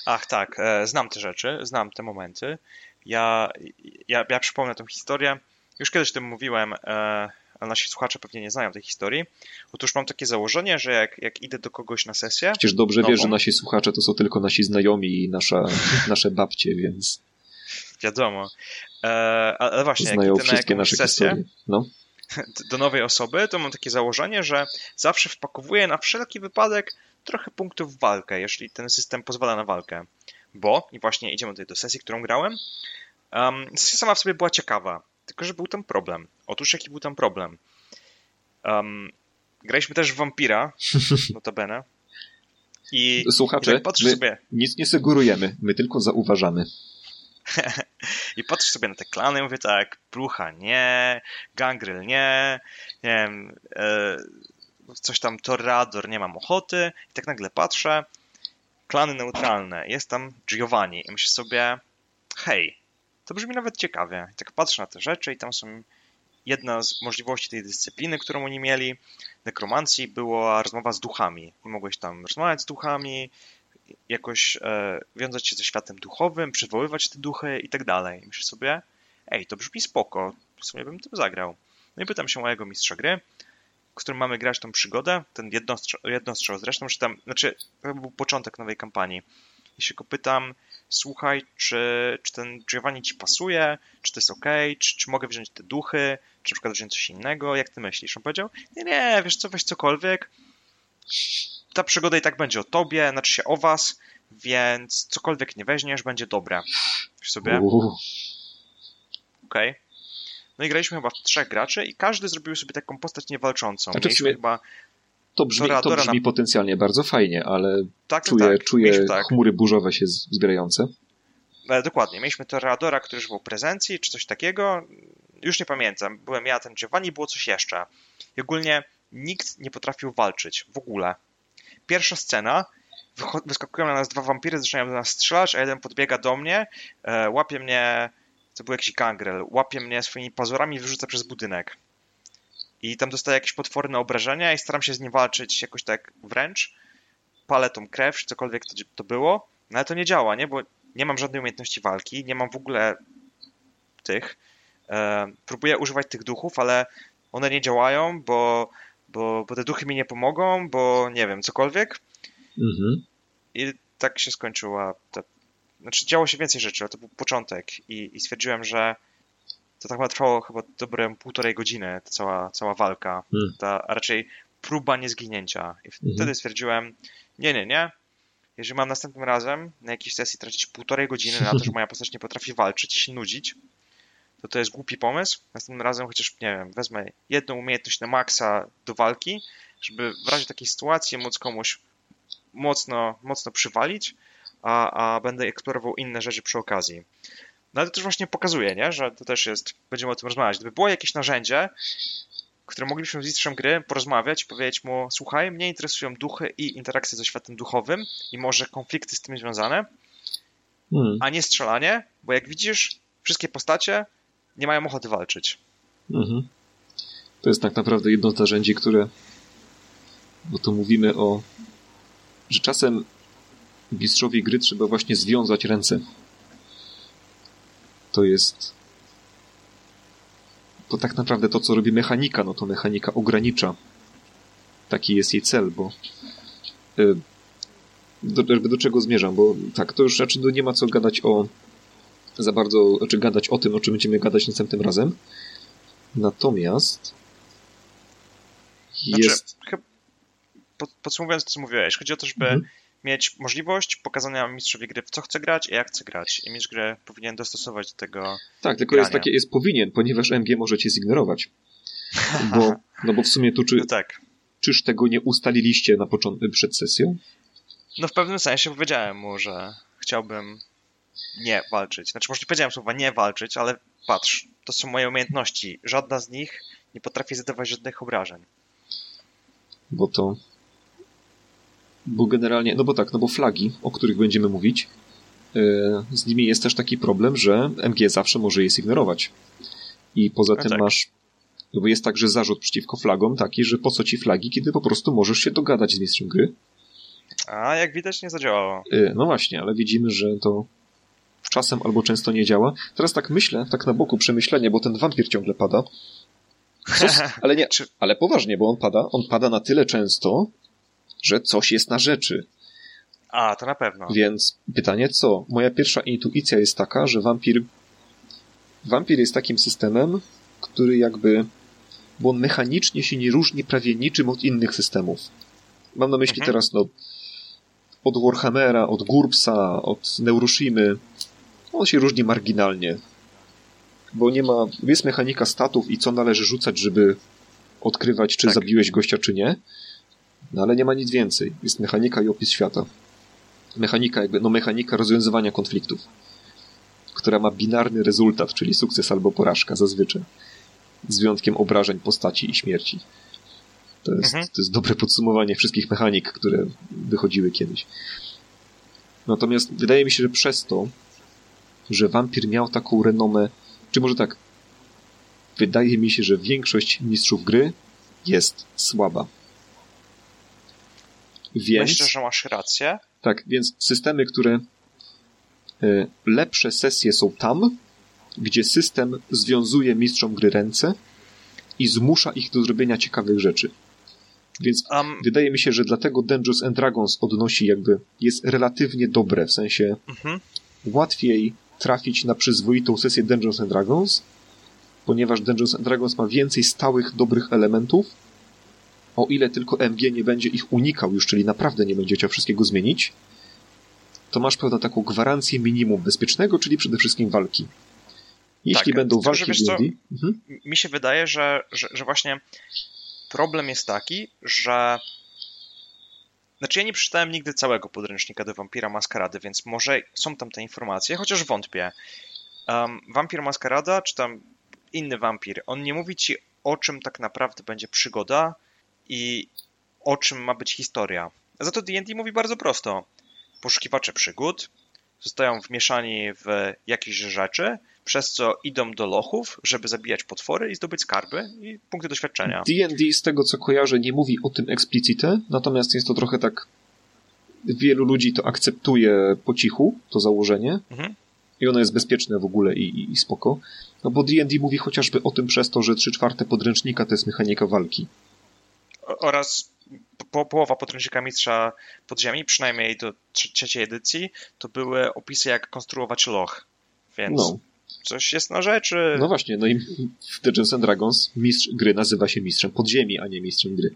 Ach tak, e, znam te rzeczy, znam te momenty. Ja, ja, ja przypomnę tę historię. Już kiedyś o tym mówiłem, e, ale nasi słuchacze pewnie nie znają tej historii. Otóż mam takie założenie, że jak, jak idę do kogoś na sesję. Przecież dobrze nową, wiesz, że nasi słuchacze to są tylko nasi znajomi i nasza, nasze babcie, więc. Wiadomo. E, ale właśnie, Znają jak idę na nasze sesję, no. do nowej osoby, to mam takie założenie, że zawsze wpakowuję na wszelki wypadek trochę punktów w walkę, jeśli ten system pozwala na walkę. Bo, i właśnie idziemy tutaj do sesji, którą grałem, um, sesja sama w sobie była ciekawa tylko, że był tam problem. Otóż jaki był tam problem? Um, graliśmy też w Vampira, notabene. I Słuchacze, my sobie... nic nie sugerujemy, my tylko zauważamy. I patrzę sobie na te klany, mówię tak, Plucha nie, Gangrel nie, nie wiem, e, coś tam Torrador, nie mam ochoty. I tak nagle patrzę, klany neutralne, jest tam Giovanni i myślę sobie, hej, to brzmi nawet ciekawie. tak patrzę na te rzeczy i tam są jedna z możliwości tej dyscypliny, którą oni mieli, nekromancji, była rozmowa z duchami. mogłeś tam rozmawiać z duchami, jakoś e, wiązać się ze światem duchowym, przywoływać te duchy i tak dalej. Myślę sobie, ej, to brzmi spoko, w sumie bym tym zagrał. No i pytam się mojego mistrza gry, którym mamy grać tą przygodę, ten jednostrzał, jednostrzał zresztą, czy tam, znaczy, to był początek nowej kampanii. I się go pytam, słuchaj, czy, czy ten Giovanni ci pasuje, czy to jest ok, czy, czy mogę wziąć te duchy, czy na przykład wziąć coś innego, jak ty myślisz? On powiedział, nie, nie, wiesz co, weź cokolwiek, ta przygoda i tak będzie o tobie, znaczy się o was, więc cokolwiek nie weźmiesz, będzie dobre. Wiesz sobie? Okej. Okay. No i graliśmy chyba w trzech graczy i każdy zrobił sobie taką postać niewalczącą. Znaczy Mieliśmy chyba to brzmi, to brzmi na... potencjalnie bardzo fajnie, ale tak, czuję, tak. czuję tak. chmury burzowe się zbierające. E, dokładnie. Mieliśmy Toreadora, który żywał prezencji, czy coś takiego. Już nie pamiętam. Byłem ja, ten Giovanni, było coś jeszcze. I ogólnie nikt nie potrafił walczyć. W ogóle. Pierwsza scena, wyskakują na nas dwa wampiry, zaczynają do nas strzelać, a jeden podbiega do mnie, e, łapie mnie, to był jakiś gangrel, łapie mnie swoimi pazurami i wyrzuca przez budynek. I tam dostaję jakieś potworne obrażenia i staram się z nim walczyć jakoś tak wręcz. Palę tą krew, czy cokolwiek to, to było, no ale to nie działa, nie? Bo nie mam żadnej umiejętności walki, nie mam w ogóle tych. E, próbuję używać tych duchów, ale one nie działają, bo, bo, bo te duchy mi nie pomogą, bo nie wiem, cokolwiek. Mhm. I tak się skończyła ta... Znaczy działo się więcej rzeczy, ale to był początek i, i stwierdziłem, że to tak trwało chyba dobre półtorej godziny, ta cała, cała walka, hmm. ta raczej próba niezginięcia. I wtedy mhm. stwierdziłem, nie, nie, nie, jeżeli mam następnym razem na jakiejś sesji tracić półtorej godziny na to, że moja postać nie potrafi walczyć, się nudzić, to to jest głupi pomysł. Następnym razem chociaż, nie wiem, wezmę jedną umiejętność na maksa do walki, żeby w razie takiej sytuacji móc komuś mocno, mocno przywalić, a, a będę eksplorował inne rzeczy przy okazji. No ale to też właśnie pokazuje, nie? że to też jest, będziemy o tym rozmawiać. Gdyby było jakieś narzędzie, które moglibyśmy z mistrzem gry porozmawiać i powiedzieć mu, słuchaj, mnie interesują duchy i interakcje ze światem duchowym i może konflikty z tym związane, hmm. a nie strzelanie, bo jak widzisz, wszystkie postacie nie mają ochoty walczyć. Mhm. To jest tak naprawdę jedno z narzędzi, które, bo tu mówimy o, że czasem mistrzowi gry trzeba właśnie związać ręce. To jest to tak naprawdę to, co robi mechanika, no to mechanika ogranicza. Taki jest jej cel, bo y, do, do czego zmierzam, bo tak, to już raczej nie ma co gadać o za bardzo, znaczy gadać o tym, o czym będziemy gadać następnym razem. Natomiast znaczy, jest... Podsumowując to, co mówiłeś, chodzi o to, żeby mhm. mieć możliwość pokazania mistrzowi gry, w co chce grać i jak chce grać. I mistrz grę powinien dostosować do tego Tak, tylko grania. jest takie, jest powinien, ponieważ MG możecie zignorować. Bo, no bo w sumie tu czy, no tak. czyż tego nie ustaliliście na początku, przed sesją? No w pewnym sensie powiedziałem mu, że chciałbym nie walczyć. Znaczy, może nie powiedziałem słowa nie walczyć, ale patrz, to są moje umiejętności. Żadna z nich nie potrafi zadawać żadnych obrażeń. Bo to. Bo generalnie, no bo tak, no bo flagi, o których będziemy mówić, yy, z nimi jest też taki problem, że MG zawsze może je zignorować. I poza no tym tak. masz. No bo jest także zarzut przeciwko flagom taki, że po co ci flagi, kiedy po prostu możesz się dogadać z mistrzem gry. A jak widać nie zadziałało. Yy, no właśnie, ale widzimy, że to czasem albo często nie działa. Teraz tak myślę, tak na boku przemyślenie, bo ten wampir ciągle pada. ale nie, ale poważnie, bo on pada, on pada na tyle często, że coś jest na rzeczy. A, to na pewno. Więc pytanie co? Moja pierwsza intuicja jest taka, że wampir wampir jest takim systemem, który jakby bo on mechanicznie się nie różni prawie niczym od innych systemów. Mam na myśli mhm. teraz no od Warhammera, od Gurbsa, od Neuroshimy, on się różni marginalnie. Bo nie ma, jest mechanika statów i co należy rzucać, żeby odkrywać, czy tak. zabiłeś gościa, czy nie. No ale nie ma nic więcej. Jest mechanika i opis świata. Mechanika jakby, no mechanika rozwiązywania konfliktów, która ma binarny rezultat, czyli sukces albo porażka zazwyczaj. Z wyjątkiem obrażeń postaci i śmierci. To jest, mhm. to jest dobre podsumowanie wszystkich mechanik, które wychodziły kiedyś. Natomiast wydaje mi się, że przez to że wampir miał taką renomę, czy może tak, wydaje mi się, że większość mistrzów gry jest słaba. Więc... Myślę, że masz rację. Tak, więc systemy, które y, lepsze sesje są tam, gdzie system związuje mistrzom gry ręce i zmusza ich do zrobienia ciekawych rzeczy. Więc um, wydaje mi się, że dlatego Dungeons and Dragons odnosi jakby, jest relatywnie dobre, w sensie uh-huh. łatwiej trafić na przyzwoitą sesję Dungeons and Dragons, ponieważ Dungeons and Dragons ma więcej stałych, dobrych elementów, o ile tylko MG nie będzie ich unikał już, czyli naprawdę nie będzie chciał wszystkiego zmienić, to masz pewną taką gwarancję minimum bezpiecznego, czyli przede wszystkim walki. Jeśli tak, będą walki wiesz co, mhm. mi się wydaje, że, że, że właśnie problem jest taki, że znaczy ja nie przeczytałem nigdy całego podręcznika do Vampira Maskarady, więc może są tam te informacje, chociaż wątpię. Um, Vampir Maskarada, czy tam inny wampir, on nie mówi ci o czym tak naprawdę będzie przygoda i o czym ma być historia. Za to D&D mówi bardzo prosto. Poszukiwacze przygód zostają wmieszani w jakieś rzeczy, przez co idą do lochów, żeby zabijać potwory i zdobyć skarby i punkty doświadczenia. D&D z tego co kojarzę nie mówi o tym explicite, natomiast jest to trochę tak wielu ludzi to akceptuje po cichu, to założenie mhm. i ono jest bezpieczne w ogóle i, i, i spoko. No bo D&D mówi chociażby o tym przez to, że 3 czwarte podręcznika to jest mechanika walki. oraz po, połowa podręcznika Mistrza Podziemi, przynajmniej do trzeciej edycji, to były opisy jak konstruować loch. Więc no coś jest na rzeczy. No właśnie, no i w Dungeons and Dragons mistrz gry nazywa się mistrzem podziemi, a nie mistrzem gry.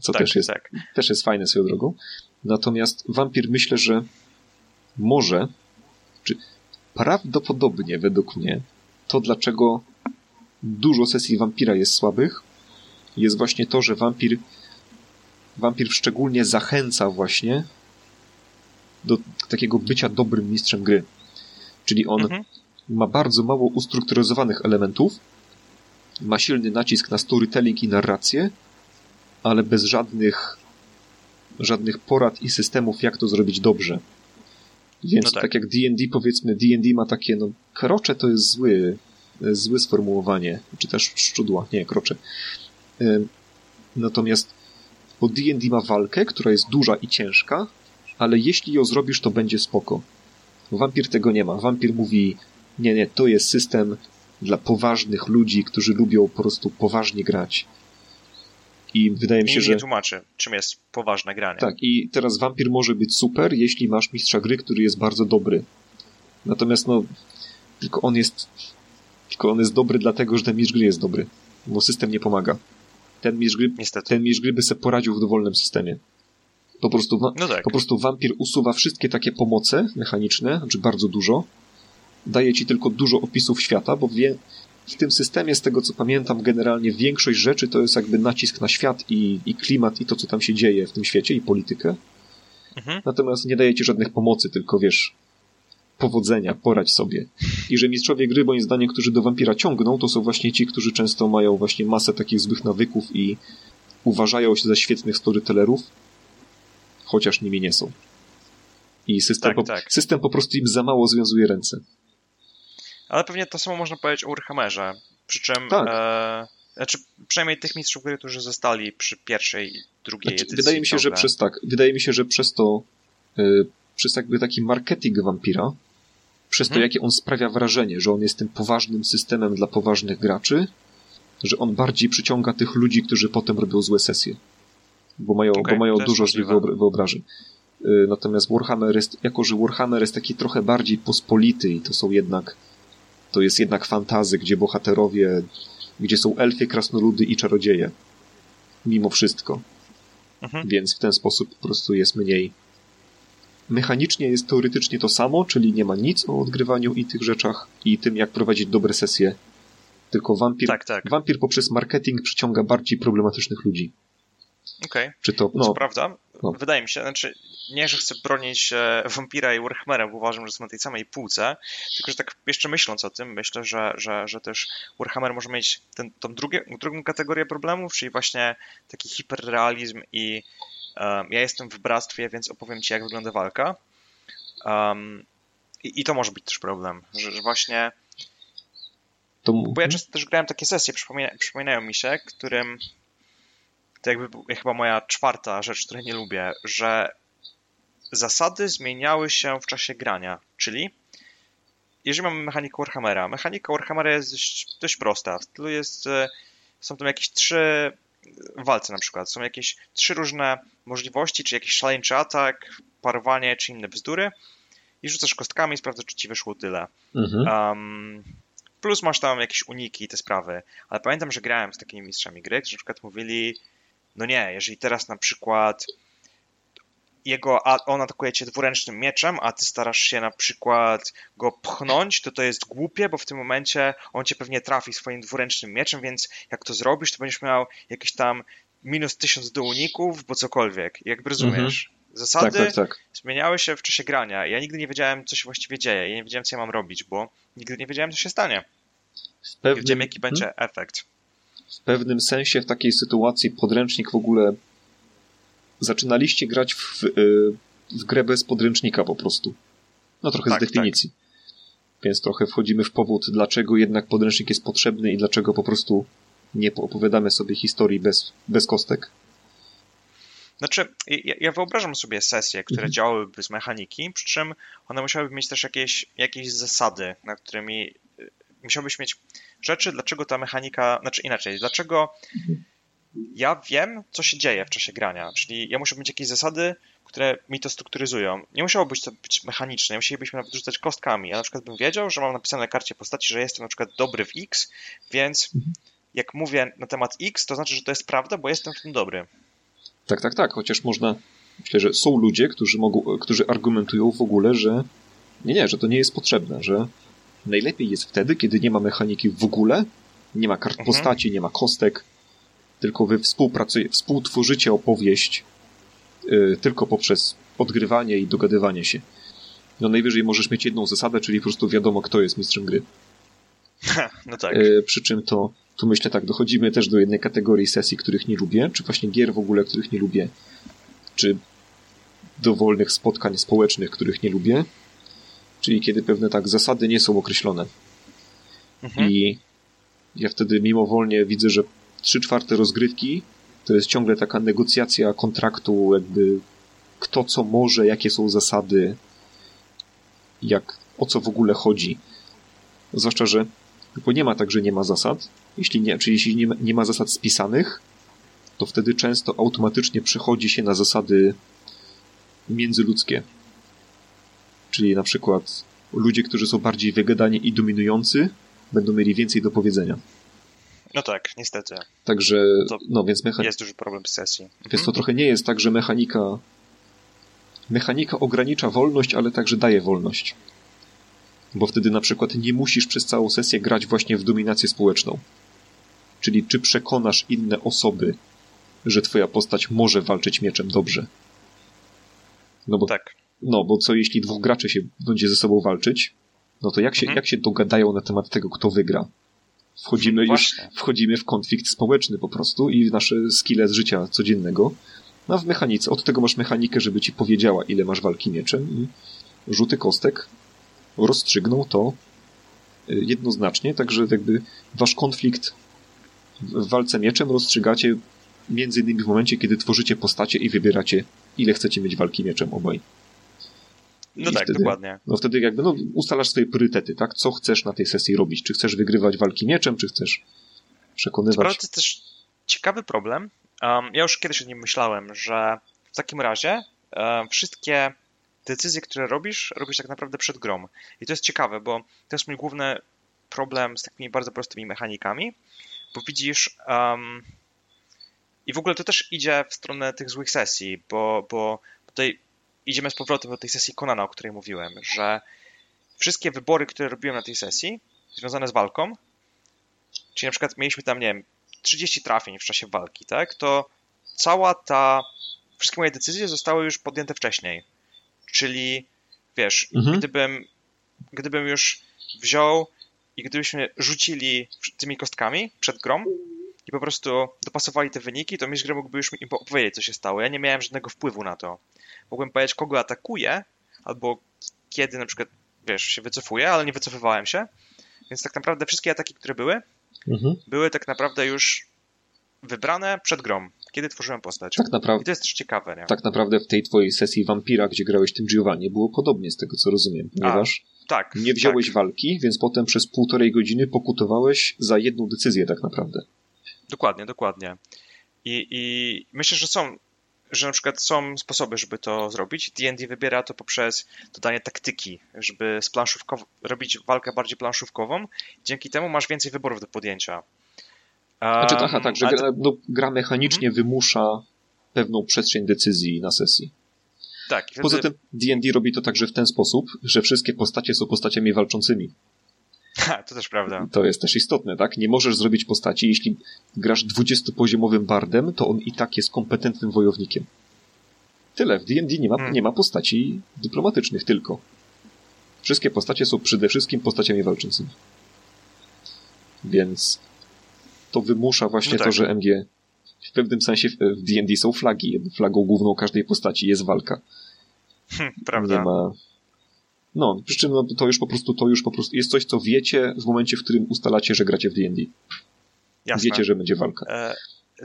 Co tak, też, jest, tak. też jest fajne swoją drogą. Natomiast wampir myślę, że może, czy prawdopodobnie według mnie, to dlaczego dużo sesji wampira jest słabych, jest właśnie to, że wampir wampir szczególnie zachęca właśnie do takiego bycia dobrym mistrzem gry. Czyli on mhm ma bardzo mało ustrukturyzowanych elementów, ma silny nacisk na storytelling i narrację, ale bez żadnych żadnych porad i systemów, jak to zrobić dobrze. Więc no tak. tak. jak D&D, powiedzmy, D&D ma takie, no, krocze to jest zły, złe sformułowanie, czy też szczudła, nie, krocze. Natomiast bo D&D ma walkę, która jest duża i ciężka, ale jeśli ją zrobisz, to będzie spoko. Wampir tego nie ma. Wampir mówi, nie, nie, to jest system dla poważnych ludzi, którzy lubią po prostu poważnie grać. I wydaje mi się, że. Nie tłumaczy, czym jest poważne granie. Tak, i teraz wampir może być super, jeśli masz mistrza gry, który jest bardzo dobry. Natomiast, no, tylko on jest. Tylko on jest dobry dlatego, że ten mistrz gry jest dobry. Bo system nie pomaga. Ten mistrz gry, Niestety. ten mistrz gry by se poradził w dowolnym systemie. Po prostu, no tak. po prostu wampir usuwa wszystkie takie pomoce mechaniczne, znaczy bardzo dużo, daje ci tylko dużo opisów świata, bo wie, w tym systemie, z tego co pamiętam, generalnie większość rzeczy to jest jakby nacisk na świat i, i klimat i to, co tam się dzieje w tym świecie i politykę. Mhm. Natomiast nie daje ci żadnych pomocy, tylko wiesz, powodzenia, poradź sobie. I że mistrzowie gry, moim zdaniem, którzy do wampira ciągną, to są właśnie ci, którzy często mają właśnie masę takich złych nawyków i uważają się za świetnych storytellerów, chociaż nimi nie są. I system, tak, po, tak. system po prostu im za mało związuje ręce. Ale pewnie to samo można powiedzieć o Warhammerze. Przy czym, tak. e, znaczy przynajmniej tych mistrzów gry, którzy zostali przy pierwszej i drugiej znaczy, edycji. Wydaje mi się, że przez tak, wydaje mi się, że przez to, e, przez jakby taki marketing wampira, przez to, hmm. jakie on sprawia wrażenie, że on jest tym poważnym systemem dla poważnych graczy, że on bardziej przyciąga tych ludzi, którzy potem robią złe sesje. Bo mają, okay, bo mają dużo złych wyobrażeń. E, natomiast Warhammer jest, jako że Warhammer jest taki trochę bardziej pospolity i to są jednak to jest jednak fantazy, gdzie bohaterowie, gdzie są elfy, krasnoludy i czarodzieje. Mimo wszystko. Mhm. Więc w ten sposób po prostu jest mniej. Mechanicznie jest teoretycznie to samo, czyli nie ma nic o odgrywaniu i tych rzeczach i tym, jak prowadzić dobre sesje. Tylko wampir, tak, tak. wampir poprzez marketing przyciąga bardziej problematycznych ludzi. Okej. Okay. Czy to, no, Co prawda, no. wydaje mi się, znaczy nie, że chcę bronić e, Vampira i Warhammera, bo uważam, że są na tej samej półce, tylko że tak jeszcze myśląc o tym, myślę, że, że, że też Warhammer może mieć ten, tą drugie, drugą kategorię problemów, czyli właśnie taki hiperrealizm i um, ja jestem w bractwie, więc opowiem ci, jak wygląda walka. Um, i, i, to może być też problem, że, że właśnie to... bo ja często też grałem takie sesje, przypomina, przypominają mi się, którym to jakby chyba moja czwarta rzecz, której nie lubię, że zasady zmieniały się w czasie grania, czyli jeżeli mamy mechanikę Warhammera, mechanika Warhammera jest dość, dość prosta. W stylu jest, e, są tam jakieś trzy walce na przykład, są jakieś trzy różne możliwości, czy jakiś szaleńczy atak, parowanie, czy inne bzdury i rzucasz kostkami i sprawdzasz, czy ci wyszło tyle. Mhm. Um, plus masz tam jakieś uniki i te sprawy. Ale pamiętam, że grałem z takimi mistrzami gry, którzy na przykład mówili, no nie, jeżeli teraz na przykład jego, a on atakuje cię dwuręcznym mieczem, a ty starasz się na przykład go pchnąć, to to jest głupie, bo w tym momencie on cię pewnie trafi swoim dwuręcznym mieczem, więc jak to zrobisz, to będziesz miał jakieś tam minus tysiąc do uników, bo cokolwiek. Jakby rozumiesz. Mhm. Zasady tak, tak, tak. zmieniały się w czasie grania. Ja nigdy nie wiedziałem, co się właściwie dzieje. Ja nie wiedziałem, co ja mam robić, bo nigdy nie wiedziałem, co się stanie. W pewnym... Nie wiedziałem, jaki będzie hmm? efekt. W pewnym sensie w takiej sytuacji podręcznik w ogóle zaczynaliście grać w, w grę bez podręcznika po prostu. No trochę tak, z definicji. Tak. Więc trochę wchodzimy w powód, dlaczego jednak podręcznik jest potrzebny i dlaczego po prostu nie opowiadamy sobie historii bez, bez kostek. Znaczy, ja, ja wyobrażam sobie sesje, które mhm. działałyby bez mechaniki, przy czym one musiałyby mieć też jakieś, jakieś zasady, na którymi y, musiałbyś mieć rzeczy, dlaczego ta mechanika, znaczy inaczej, dlaczego mhm ja wiem, co się dzieje w czasie grania, czyli ja muszę mieć jakieś zasady, które mi to strukturyzują. Nie musiało być to być mechaniczne, musielibyśmy nawet rzucać kostkami. Ja na przykład bym wiedział, że mam napisane na karcie postaci, że jestem na przykład dobry w X, więc jak mówię na temat X, to znaczy, że to jest prawda, bo jestem w tym dobry. Tak, tak, tak, chociaż można, myślę, że są ludzie, którzy, mogą, którzy argumentują w ogóle, że nie, nie, że to nie jest potrzebne, że najlepiej jest wtedy, kiedy nie ma mechaniki w ogóle, nie ma kart mhm. postaci, nie ma kostek, tylko wy współpracujecie, współtworzycie opowieść yy, tylko poprzez odgrywanie i dogadywanie się. No najwyżej możesz mieć jedną zasadę, czyli po prostu wiadomo, kto jest mistrzem gry. no tak. Yy, przy czym to, tu myślę tak, dochodzimy też do jednej kategorii sesji, których nie lubię, czy właśnie gier w ogóle, których nie lubię, czy dowolnych spotkań społecznych, których nie lubię, czyli kiedy pewne tak zasady nie są określone. Mhm. I ja wtedy mimowolnie widzę, że trzy czwarte rozgrywki to jest ciągle taka negocjacja kontraktu, jakby kto co może, jakie są zasady, jak, o co w ogóle chodzi. Zwłaszcza, że bo nie ma tak, że nie ma zasad. Jeśli nie, czyli jeśli nie ma, nie ma zasad spisanych, to wtedy często automatycznie przechodzi się na zasady międzyludzkie. Czyli na przykład ludzie, którzy są bardziej wygadani i dominujący, będą mieli więcej do powiedzenia. No tak, niestety. Także, to no więc mechanika... Jest duży problem z sesji. Więc to mhm. trochę nie jest tak, że mechanika mechanika ogranicza wolność, ale także daje wolność. Bo wtedy na przykład nie musisz przez całą sesję grać właśnie w dominację społeczną. Czyli czy przekonasz inne osoby, że twoja postać może walczyć mieczem dobrze. No bo, tak. No, bo co jeśli dwóch graczy się będzie ze sobą walczyć, no to jak się, mhm. jak się dogadają na temat tego, kto wygra? Wchodzimy już, wchodzimy w konflikt społeczny po prostu i w nasze skille z życia codziennego. No w mechanice, od tego masz mechanikę, żeby ci powiedziała, ile masz walki mieczem i rzuty kostek rozstrzygną to y, jednoznacznie, także jakby wasz konflikt w walce mieczem rozstrzygacie między innymi w momencie, kiedy tworzycie postacie i wybieracie, ile chcecie mieć walki mieczem obaj. No I tak, wtedy, dokładnie. No wtedy jakby no, ustalasz swoje priorytety, tak? Co chcesz na tej sesji robić? Czy chcesz wygrywać walki mieczem, czy chcesz przekonywać? To jest też ciekawy problem. Um, ja już kiedyś o nim myślałem, że w takim razie um, wszystkie decyzje, które robisz, robisz tak naprawdę przed grą. I to jest ciekawe, bo to jest mój główny problem z takimi bardzo prostymi mechanikami, bo widzisz um, i w ogóle to też idzie w stronę tych złych sesji, bo, bo tutaj idziemy z powrotem do tej sesji Konana, o której mówiłem, że wszystkie wybory, które robiłem na tej sesji, związane z walką, czyli na przykład mieliśmy tam, nie wiem, 30 trafień w czasie walki, tak, to cała ta, wszystkie moje decyzje zostały już podjęte wcześniej. Czyli, wiesz, mhm. gdybym, gdybym już wziął i gdybyśmy rzucili tymi kostkami przed grą i po prostu dopasowali te wyniki, to mistrz gry mógłby już mi opowiedzieć, co się stało. Ja nie miałem żadnego wpływu na to mogłem powiedzieć, kogo atakuję, albo kiedy na przykład, wiesz, się wycofuję, ale nie wycofywałem się. Więc tak naprawdę wszystkie ataki, które były, mhm. były tak naprawdę już wybrane przed grą. kiedy tworzyłem postać. Tak naprawdę. I to jest też ciekawe, nie? Tak naprawdę w tej twojej sesji Vampira, gdzie grałeś tym Giovanni, było podobnie z tego, co rozumiem, ponieważ A, tak, nie wziąłeś tak. walki, więc potem przez półtorej godziny pokutowałeś za jedną decyzję tak naprawdę. Dokładnie, dokładnie. I, I myślę, że są, że na przykład są sposoby, żeby to zrobić. D&D wybiera to poprzez dodanie taktyki, żeby z planszówkow- robić walkę bardziej planszówkową. Dzięki temu masz więcej wyborów do podjęcia. Znaczy, aha, tak, że gra, no, gra mechanicznie Mhm. wymusza pewną przestrzeń decyzji na sesji. tak, Poza wtedy- tym D&D robi to także w ten sposób, że wszystkie postacie są postaciami walczącymi. Ha, to też prawda. To jest też istotne, tak? Nie możesz zrobić postaci, jeśli grasz 20-poziomowym bardem, to on i tak jest kompetentnym wojownikiem. Tyle. W D&D nie ma, Hmm. nie ma postaci dyplomatycznych tylko. Wszystkie postacie są przede wszystkim postaciami walczącymi. Więc to wymusza właśnie No tak. to, że MG w pewnym sensie w D&D są flagi. Flagą główną każdej postaci jest walka. Hm, prawda. Nie ma. No, przy czym no, to już po prostu to już po prostu jest coś, co wiecie w momencie, w którym ustalacie, że gracie w D&D. Jasne. Wiecie, że będzie walka. E,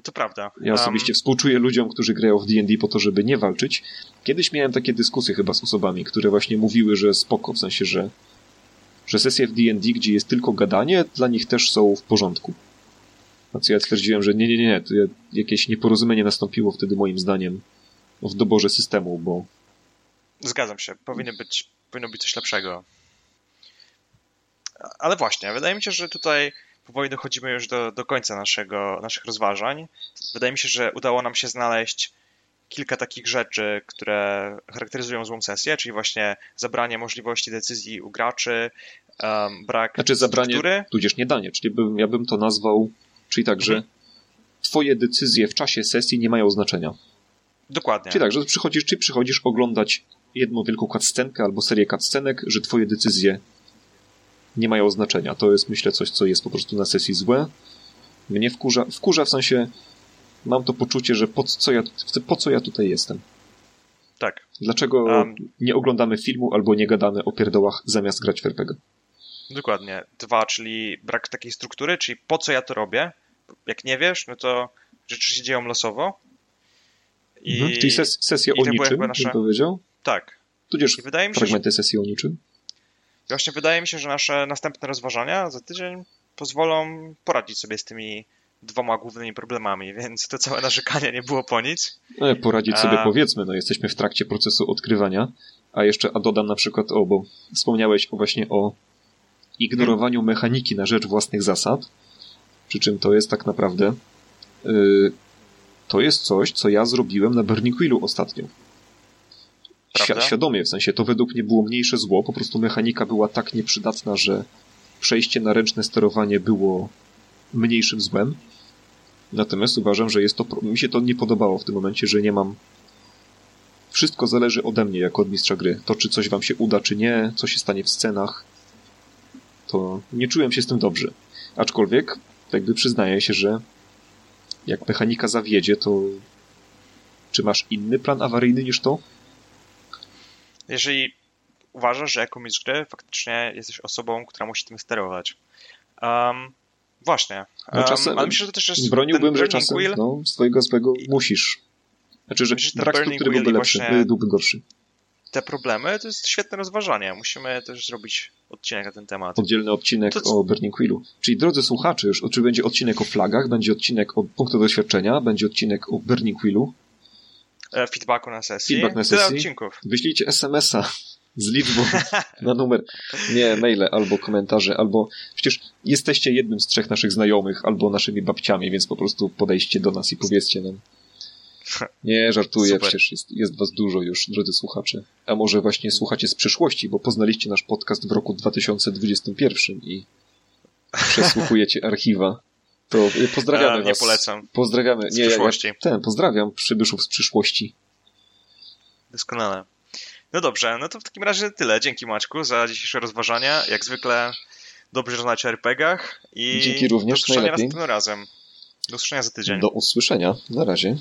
to prawda. Ja osobiście współczuję ludziom, którzy grają w D&D po to, żeby nie walczyć. Kiedyś miałem takie dyskusje chyba z osobami, które właśnie mówiły, że spoko, w sensie, że, że sesje w D&D, gdzie jest tylko gadanie, dla nich też są w porządku. Co ja twierdziłem, że nie, nie, nie, to ja- jakieś nieporozumienie nastąpiło wtedy moim zdaniem w doborze systemu, bo Um, zgadzam się. Powinno być, powinno być coś lepszego. Ale właśnie, wydaje mi się, że tutaj powoli dochodzimy już do, do końca naszego, naszych rozważań. Wydaje mi się, że udało nam się znaleźć kilka takich rzeczy, które charakteryzują złą sesję, czyli właśnie zabranie możliwości decyzji u graczy, um, brak Znaczy zabranie, struktury. tudzież nie danie, czyli bym, ja bym to nazwał, czyli tak, że Mhm. twoje decyzje w czasie sesji nie mają znaczenia. Dokładnie. Czyli tak, że przychodzisz, czy przychodzisz oglądać jedną wielką cutscenkę albo serię cutscenek, że twoje decyzje nie mają znaczenia. To jest, myślę, coś, co jest po prostu na sesji złe. Mnie wkurza, wkurza w sensie, mam to poczucie, że po co ja, po co ja tutaj jestem? Tak. Dlaczego Um, nie oglądamy filmu albo nie gadamy o pierdołach zamiast grać w RPG? Dokładnie. Dwa, czyli brak takiej struktury, czyli po co ja to robię. Jak nie wiesz, no to rzeczy się dzieją losowo. I Mhm. Czyli ses, sesja i o były niczym, nasze- bym powiedział. Tak. Tudzież I wydaje mi się, że, fragmenty sesji o niczym. właśnie wydaje mi się, że nasze następne rozważania za tydzień pozwolą poradzić sobie z tymi dwoma głównymi problemami, więc to całe narzekanie nie było po nic. No, poradzić sobie A- powiedzmy, no jesteśmy w trakcie procesu odkrywania, a jeszcze a dodam na przykład, o, bo wspomniałeś właśnie o ignorowaniu mechaniki na rzecz własnych zasad, przy czym to jest tak naprawdę yy, to jest coś, co ja zrobiłem na Burning Quillu ostatnio. Prawda? Świadomie, w sensie to według mnie było mniejsze zło, po prostu mechanika była tak nieprzydatna, że przejście na ręczne sterowanie było mniejszym złem. Natomiast uważam, że jest to. Mi się to nie podobało w tym momencie, że nie mam. Wszystko zależy ode mnie jako od mistrza gry. To, czy coś wam się uda, czy nie, co się stanie w scenach, to nie czułem się z tym dobrze. Aczkolwiek, jakby przyznaję się, że jak mechanika zawiedzie, to czy masz inny plan awaryjny niż to? Jeżeli uważasz, że jako mistrz gry faktycznie jesteś osobą, która musi tym sterować. Um, właśnie. No, Um, czasem ale myślę, że też jest Broniłbym, że czasem Wheel, no, swojego złego musisz. Znaczy, że ten brak struktury byłby lepszy, byłby gorszy. te problemy, to jest świetne rozważanie. Musimy też zrobić odcinek na ten temat. Oddzielny odcinek To o Burning Quillu. Czyli drodzy słuchacze, już czy będzie odcinek o flagach, będzie odcinek o punktach doświadczenia, będzie odcinek o Burning Quillu. E, Feedbacku na sesji. Feedback na Tyle sesji. odcinków. Wyślijcie SMS-a z liczbą na numer. Nie, maile albo komentarze, albo przecież jesteście jednym z trzech naszych znajomych, albo naszymi babciami, więc po prostu podejście do nas i powiedzcie nam. Nie, żartuję, Super. przecież jest, jest was dużo już, drodzy słuchacze. A może właśnie słuchacie z przyszłości, bo poznaliście nasz podcast w roku 2021 i przesłuchujecie archiwa. To y, pozdrawiamy E, nie was. polecam. Pozdrawiamy. Nie, przyszłości. Ja, ten, pozdrawiam przybyszów z przyszłości. Doskonale. No dobrze, no to w takim razie tyle. Dzięki Maćku za dzisiejsze rozważania. Jak zwykle dobrze rozmawiać o RPGach i Dzięki również, do usłyszenia najlepiej. następnym razem. Do usłyszenia za tydzień. Do usłyszenia. Na razie.